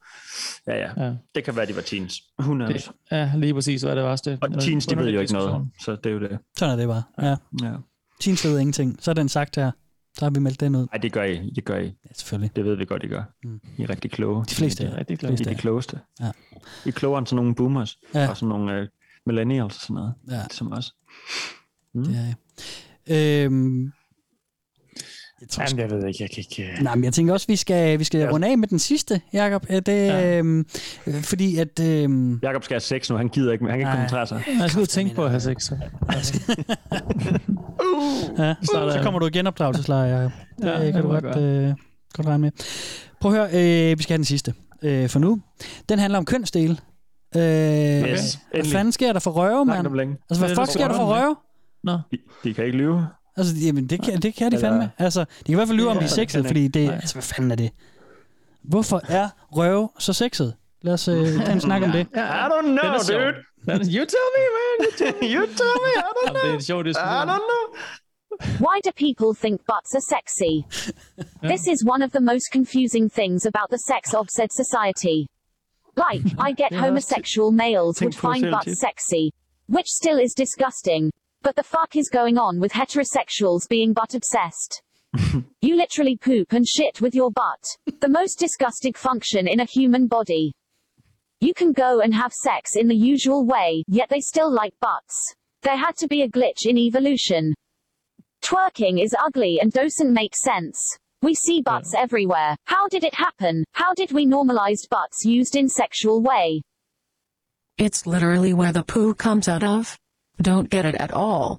Ja, ja. Ja. Det kan være, de var teens. Who knows? Det, ja, lige præcis, hvad det var. Det, Og teens, de ved jo ikke noget, så det er jo det. Sådan er det bare. Ja. Ja. Teens ved ingenting. Så er den sagt her. Så har vi meldt den ud. Nej, det gør I. Det gør I. Ja, selvfølgelig. Det ved vi godt, I gør. Mm. I er rigtig kloge. De fleste I er. er rigtig kloge. I er de er. klogeste. Ja. I er klogere end sådan nogle boomers. Ja. Og sådan nogle øh, millennials og sådan noget. Ja. Som os. Det er jeg. Øhm, Jeg tror, Jamen, jeg ved ikke, jeg kan ikke... øh, Nej, men jeg tænker også, vi skal, vi skal runde af med den sidste, Jacob. Det, ja. øhm, øh, fordi at... Øhm, Jakob skal have sex nu. Han gider ikke, han kan ikke koncentrere sig. Jeg skal ud tænke på at have sex. så. ja, så jeg. kommer du i genopdragelseslejr, Jacob. Det Ja, ja, det kan du godt, gøre. øh, godt regne med. Prøv at høre, øh, vi skal have den sidste øh, for nu. Den handler om kønsdele. Øh, Yes, hvad fanden sker der for røve, mand? Altså, hvad fuck sker der for røve? Nå. De, de kan ikke lyve. Altså, jamen, det kan, det kan de Eller- fandme. Altså, de kan i hvert fald lyve om, de er det sexede, fordi det... Nej. Altså, hvad fanden er det? Hvorfor er røve så sexet? Lad os øh, tage en snak om det. I don't know, dude. You tell me, man. You tell me. you tell me. I don't Jamen, det er en sjov I don't know. Why do people think butts are sexy? This is one of the most confusing things about the sex of said society. Like, I get homosexual males would find butts sexy, which still is disgusting. But the fuck is going on with heterosexuals being butt obsessed? you literally poop and shit with your butt. The most disgusting function in a human body. You can go and have sex in the usual way, yet they still like butts. There had to be a glitch in evolution. Twerking is ugly and doesn't make sense. We see butts everywhere. How did it happen? How did we normalize butts used in sexual way? It's literally where the poo comes out of. Don't get it at all.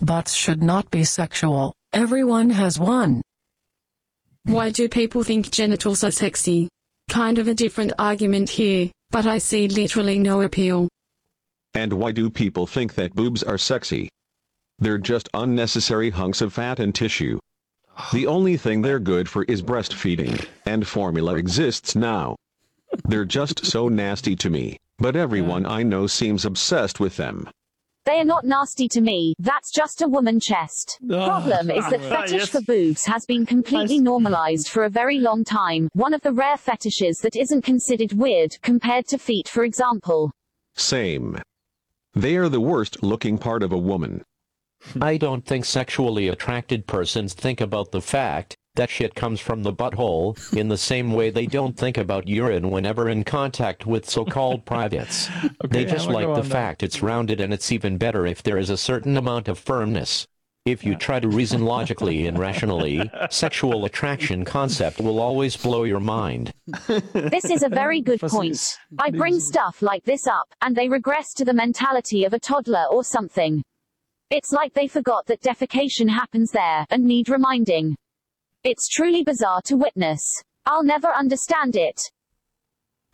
Butts should not be sexual. Everyone has one. Why do people think genitals are sexy? Kind of a different argument here, but I see literally no appeal. And why do people think that boobs are sexy? They're just unnecessary hunks of fat and tissue. The only thing they're good for is breastfeeding, and formula exists now. They're just so nasty to me, but everyone I know seems obsessed with them. They are not nasty to me, that's just a woman chest. Oh, Problem is that ah, fetish yes. for boobs has been completely normalized for a very long time, one of the rare fetishes that isn't considered weird compared to feet for example. Same. They are the worst looking part of a woman. I don't think sexually attracted persons think about the fact That shit comes from the butthole, in the same way they don't think about urine whenever in contact with so-called privates. they just like the on fact it's rounded and it's even better if there is a certain amount of firmness. If you try to reason logically and rationally, sexual attraction concept will always blow your mind. This is a very good point. I bring stuff like this up, and they regress to the mentality of a toddler or something. It's like they forgot that defecation happens there, and need reminding. It's truly bizarre to witness. I'll never understand it.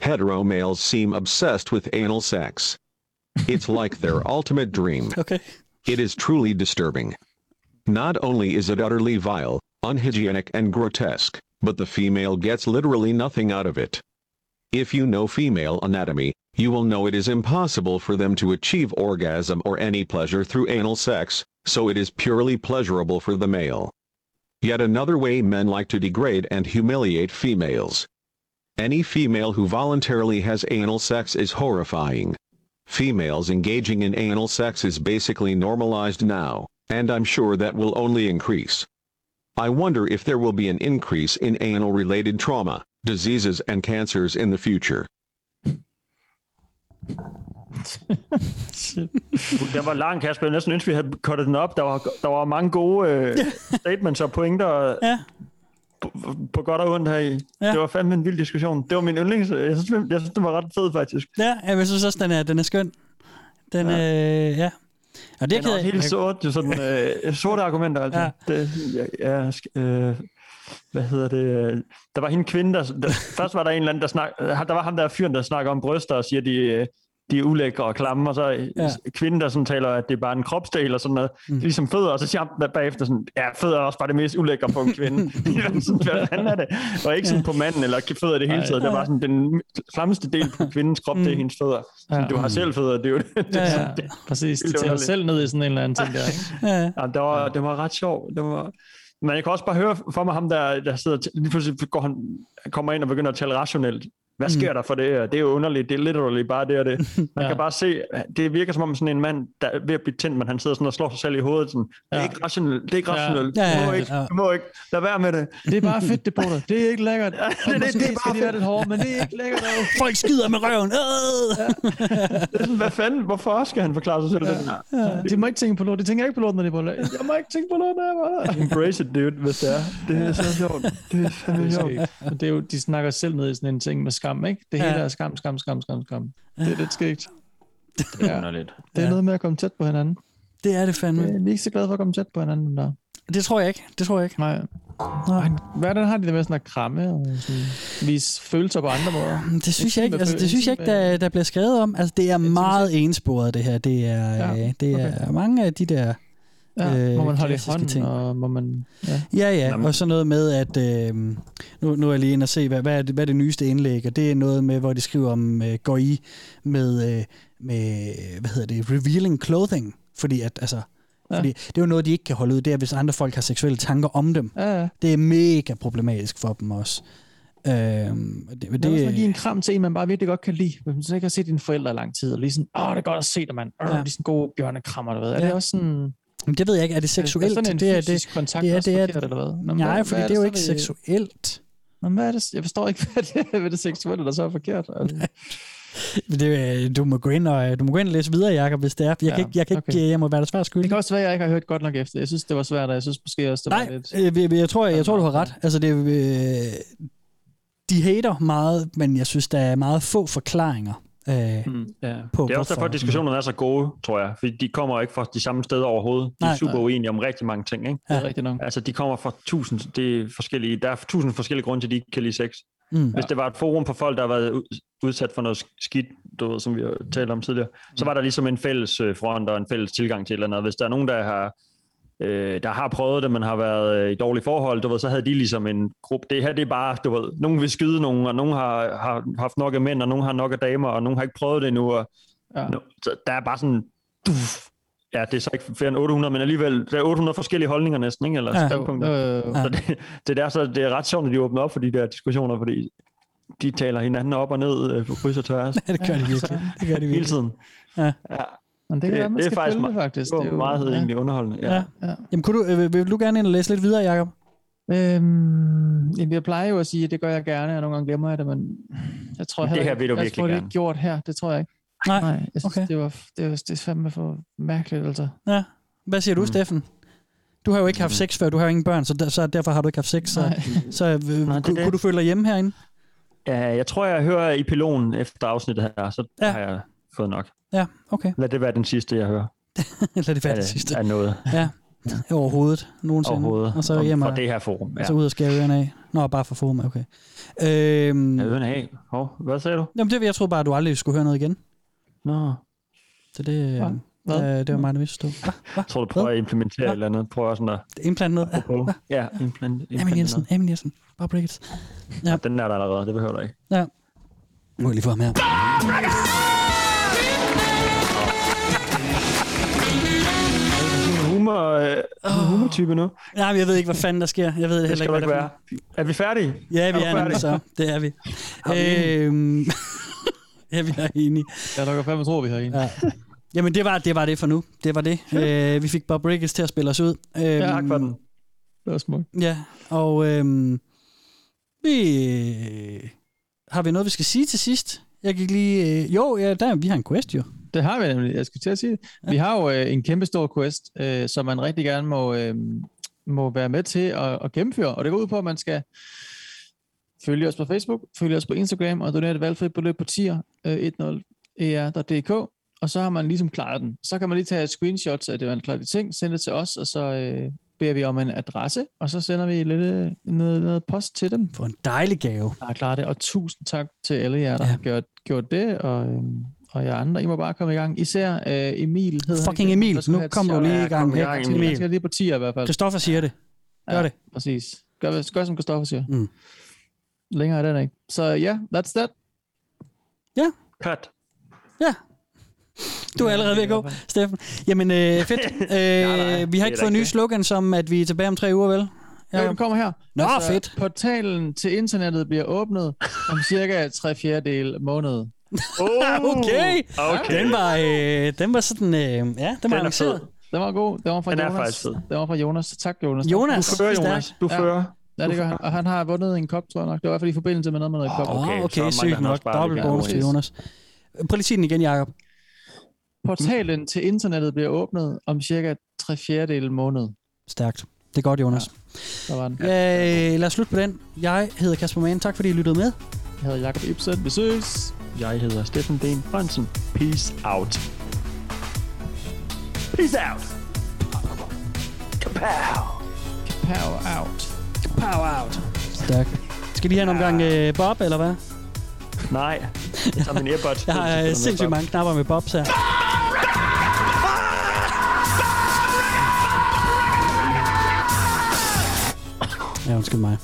Hetero males seem obsessed with anal sex. It's like their ultimate dream. Okay. It is truly disturbing. Not only is it utterly vile, unhygienic and grotesque, but the female gets literally nothing out of it. If you know female anatomy, you will know it is impossible for them to achieve orgasm or any pleasure through anal sex, so it is purely pleasurable for the male. Yet another way men like to degrade and humiliate females. Any female who voluntarily has anal sex is horrifying. Females engaging in anal sex is basically normalized now, and I'm sure that will only increase. I wonder if there will be an increase in anal-related trauma, diseases and cancers in the future. Den var lang, Kasper. Jeg næsten ønske, vi havde kottet den op. Der var, der var mange gode øh, statements og pointer ja. på, på godt og ondt her i. Ja. Det var fandme en vild diskussion. Det var min yndlings. Jeg synes, jeg synes det var ret fed, faktisk. Ja, jeg synes også, den er, den er skøn. Den, ja. Øh, ja. Og det Den er også helt sort, jo sådan øh, sorte argumenter. Altså. Ja. Det, ja, ja, sk- øh, hvad hedder det? øh, Der var hende kvinde, der, der først var der en eller anden, der snak, der var ham der fyren, der snakker om bryster og siger, de, øh, de er ulækre og klamme, og så Ja. kvinden, der sådan taler, at det er bare en kropsdel og sådan noget, mm. ligesom fødder, og så siger han bagefter sådan, ja, fødder er også bare det mest ulækre på en kvinde. sådan, hvad fanden er det? Og ikke sådan på manden, eller fødder det hele taget, det er bare sådan, den klammeste del på kvindens krop, det er hendes fødder. Sådan, Ja. Du har selv fødder, det er jo det. det, Ja, er sådan, det præcis. De vildt tæller underligt. selv ned i sådan en eller anden ting der, ikke? Ja. Ja, det var, det var ret sjovt. Det var... Men jeg kan også bare høre for mig ham, der, der sidder... Lige pludselig går han, kommer ind og begynder at tale rationelt. Hvad sker der for det? Det er jo underligt. Det er literally bare det og det. Man Ja. ja. kan bare se, det virker som om sådan en mand, der er ved at blive tændt, men han sidder sådan og slår sig selv i hovedet. Sådan, det er ikke rationelt. Det er ikke Ja. rationelt. Ja, ja, Du må ikke. ja. Du må ikke. Lad være med det. Det er bare fedt, det på dig. Det er ikke lækkert. Ja, det- det- måske det er bare skal de være lidt men det er ikke lækkert. dog. Folk skider med røven. Øh! Det er sådan, hvad fanden? Hvorfor skal han forklare sig selv? Ja. Ja. De må ikke tænke på lort. De tænker ikke på lort, når de er på lort. Jeg må ikke tænke på lort, når jeg. Embrace it, dude, hvis det er. Det er så sjovt. Det er fandme Det sjovt. det er jo, de snakker selv ned i sådan en ting med skam, ikke? Det hele Ja. er skam, skam, skam, skam, skam. Det er lidt skægt. Det er underligt. Det er Ja. noget med at komme tæt på hinanden. Det er det fandme. Det er ikke så glade for at komme tæt på hinanden der. Det tror jeg ikke. Det tror jeg ikke. Nej. Nej. Hvordan har de det med sådan at kramme og sådan, vise følelser på andre måder? Det synes jeg ikke, altså, det synes jeg ikke der, der bliver skrevet om. Altså, det er meget ensporet, det her. Det er, Ja, ja, det er mange af de der Ja, øh, må man holde i hånden, ting. og må man... Ja. Ja, ja, og så noget med, at øh, nu, nu er jeg lige inde og se, hvad, hvad, er det, hvad er det nyeste indlæg, og det er noget med, hvor de skriver om øh, går i med, øh, med, hvad hedder det, revealing clothing, fordi at, altså, Ja. fordi det er jo noget, de ikke kan holde ud, det er, hvis andre folk har seksuelle tanker om dem. Ja, ja. Det er mega problematisk for dem også. Øh, det, Det, det er også give en kram til en, man bare virkelig godt kan lide. Hvis man så ikke har set dine forældre i lang tid, og lige sådan, åh, det er godt at se dig, mand. Åh, Ja. de er sådan gode bjørnekrammer, du ved. Er Ja. det også sådan... Men det ved jeg ikke, er det seksuelt? sådan en det er det, kontakt det er, det er, forkert, eller hvad? Nå, Nej, hvad det er jo ikke ved- seksuelt. Nå, hvad er det? Jeg forstår ikke, hvad det, hvad det seksuelle, der så er forkert. Altså. Det, er- du, må gå ind og, du må gå ind og læse videre, Jacob, hvis det er. Jeg, Ja, kan ikke, jeg, kan okay. ikke, jeg må være der svært skyldig. Det kan også være, at jeg ikke har hørt godt nok efter. Jeg synes, det var svært, og jeg synes måske også, det var Nej, lidt... øh, jeg, jeg, tror, jeg, jeg tror, du har ret. Altså, det, øh, de hater meget, men jeg synes, der er meget få forklaringer. Øh, Mm, ja. på, det er også derfor, at diskussionerne er så gode, tror jeg. Fordi de kommer ikke fra de samme steder overhovedet. De er Nej. super Nej. uenige om rigtig mange ting. Ikke? Det er rigtigt nok. Altså, de kommer fra tusind, det er forskellige, der er tusind forskellige grunde til, at de ikke kan lide sex. Mm. Hvis det var et forum på folk, der har været ud- udsat for noget skidt, du ved, som vi har talt om tidligere, så var der ligesom en fælles øh, front og en fælles tilgang til et eller andet. Hvis der er nogen, der har, øh, der har prøvet det, men har været øh, i dårlige forhold, du ved, så havde de ligesom en gruppe. Det her, det er bare, du ved, nogen vil skyde nogen, og nogen har, har haft nok af mænd, og nogen har nok af damer, og nogen har ikke prøvet det endnu. Og, ja. nu, så der er bare sådan, duf, ja, det er så ikke flere end 800, men alligevel, der er 800 forskellige holdninger næsten, ikke? Eller Ja. standpunkter. Øh, Så det, det, er så det er ret sjovt, at de åbner op for de der diskussioner, fordi de taler hinanden op og ned øh, på kryds og tværs. Ja, det gør de virkelig. Det gør de Hele virkelig. tiden. Ja. ja. Men det kan være, man skal følge det, me- faktisk. Det Det er er jo- meget ja. egentlig underholdende. Ja. Ja. Ja. Jamen, kunne du, øh, vil du gerne ind og læse lidt videre, Jacob? Øhm, jeg plejer jo at sige, at det gør jeg gerne, og nogle gange glemmer jeg det, men jeg tror Det heller her ikke- vil du jeg virkelig tror, det er gerne. ikke gjort her, det tror jeg ikke. Nej, Nej jeg synes, okay. det, var, det, var, det er fandme for mærkeligt, altså. Ja. Hvad siger du, mm. Steffen? Du har jo ikke haft sex før, du har jo ingen børn, så, der, så derfor har du ikke haft sex. Så, Nej. så øh, kunne, det. kunne du føle dig hjemme herinde? Ja, jeg tror, jeg hører i pilonen efter afsnittet her, så ja. har jeg fået nok. Ja, okay. Lad det være den sidste, jeg hører. Lad det være af, det sidste. Af noget. Ja, overhovedet nogensinde. Overhovedet. Og så Om- hjem fra og, det her forum, Og ja. så ud og skære ørerne af. Nå, bare for forum, okay. Øhm, Ja, ørerne af. Hov, hvad sagde du? Jamen, det, jeg troede bare, at du aldrig skulle høre noget igen. Nå. Så det, Hvad? Hvad? Øh, det var mig, der misforstod. Hva? Jeg tror, du prøver at implementere et eller andet. Prøver sådan at... Implant noget? Ja, Apropos. Ja, implant, Amin implant Jensen, noget. Amin Jensen. Bare Brickets. Ja. Den er der allerede, det behøver du ikke. Ja. Nu må jeg lige få ham her. Humor, øh, humortype nu. Ja, men jeg ved ikke, hvad fanden der sker. Jeg ved Det heller skal ikke, hvad der være. Er vi færdige? Ja, vi du er nemlig så. Det er vi. Har vi en? Øhm, ja, vi er enige. Ja, der kan fandme tro, vi har en. Ja. Jamen, det var, det var det for nu. Det var det. Øh, vi fik Bob Ricketts til at spille os ud. Øhm, Ja, tak for den. Det var smukt. Ja, og øhm, vi... Har vi noget, vi skal sige til sidst? Jeg gik lige... Øh, jo, ja, der, vi har en quest jo. Det har vi nemlig. Jeg skulle til at sige det. Ja. Vi har jo øh, en kæmpe stor quest, øh, som man rigtig gerne må, øh, må være med til at, at gennemføre. Og det går ud på, at man skal følge os på Facebook, følge os på Instagram og donere et valgfrit beløb på tier øh, 10er.dk. Og så har man ligesom klaret den. Så kan man lige tage screenshots af det, man klarer de ting, sende det til os, og så øh, beder vi om en adresse, og så sender vi lidt øh, noget, noget post til dem. For en dejlig gave. Ja, klaret det. Og tusind tak til alle jer, der ja. har gjort, gjort det, og, øh, og jer andre. I må bare komme i gang. Især øh, Emil. Hed han Fucking ikke? Emil. Nu kommer du lige i gang. Ja, Han Emil. skal lige på 10 i hvert fald. Christoffer siger det. Gør ja, det. Præcis. Gør, gør som Christoffer siger. Mm. Længere er den ikke. Så ja, yeah, that's that. Ja. Cut. Ja. Du er allerede ved at gå, Steffen. Jamen, øh, fedt. Øh, nej, vi har ikke fået nye slogan, som at vi er tilbage om tre uger, vel? Ja, den kommer her. Altså, Nå, fedt. Portalen til internettet bliver åbnet om cirka 3 fjerdedel måned. Okay. okay. Den var, øh, den var sådan, øh, ja, den var Den er avanceret. fed. Den var god. Den var fra Den er Jonas. faktisk fed. Den var fra Jonas. Tak, Jonas. Jonas, Du fører, er Jonas. Du Ja. fører. Ja, det gør han. Og han har vundet en kop, tror jeg nok. Det var i hvert fald i forbindelse med noget med noget kop. Okay, okay så sygt nok. Dobbelt bonus til Jonas. Prøv lige at sige den igen, Jacob. Portalen til internettet bliver åbnet om cirka 3 fjerdedel måned. Stærkt. Det er godt, Jonas. Der var den. Ja. lad os slutte på den. Jeg hedder Kasper Mann. Tak fordi I lyttede med. Jeg hedder Jacob Ibsen. Vi ses. Jeg hedder Steffen Den Fransen. Peace out. Peace out. Kapow. Power out. Power out. Stærkt. Skal vi have en omgang øh, Bob, eller hvad? Nej, jeg tager min earbud. Jeg har øh, sindssygt mange knapper med Bobs her. Ja, undskyld mig.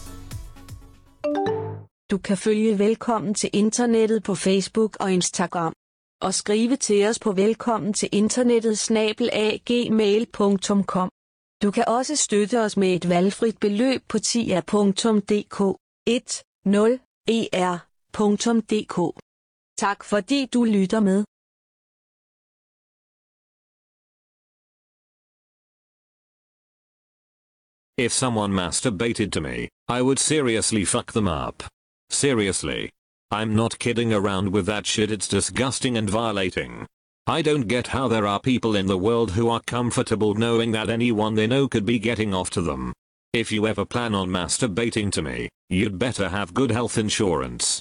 Du kan følge Velkommen til Internettet på Facebook og Instagram. Og skrive til os på velkommen til internettet snabelagmail.com. Du kan også støtte os med et valgfrit beløb på tia.dk 10er.dk. Tak fordi du lytter med. If someone masturbated to me, I would seriously fuck them up. Seriously. I'm not kidding around with that shit, it's disgusting and violating. I don't get how there are people in the world who are comfortable knowing that anyone they know could be getting off to them. If you ever plan on masturbating to me, you'd better have good health insurance.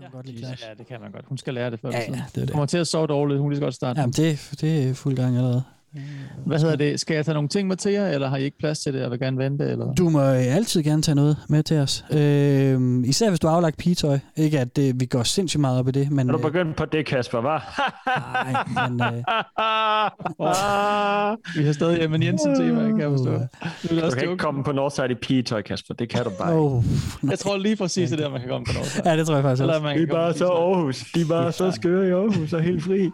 Ja, det kan man godt. Hun skal lære det før. Ja, eller ja, siden. det er det. Kommer til at sove dårligt. Hun lige så godt starte. Jamen, det, det er fuld gang allerede. Hvad hedder det? Skal jeg tage nogle ting med til jer, eller har I ikke plads til det, og vil gerne vente? Eller? Du må øh, altid gerne tage noget med til os. Øh, især hvis du har aflagt pigetøj. Ikke at øh, vi går sindssygt meget op i det, men... Er du øh, begyndt på det, Kasper, hva'? Nej, men... Øh, Vi har stadig Emma Jensen tema, kan jeg forstå. Du også kan ikke joke. komme på Northside i pigetøj, Kasper. Det kan du bare ikke. oh, Jeg tror lige præcis, det er der, man kan komme på noget. ja, det tror jeg faktisk Eller man De kan er bare så Aarhus. De er bare så skøre i Aarhus og helt fri.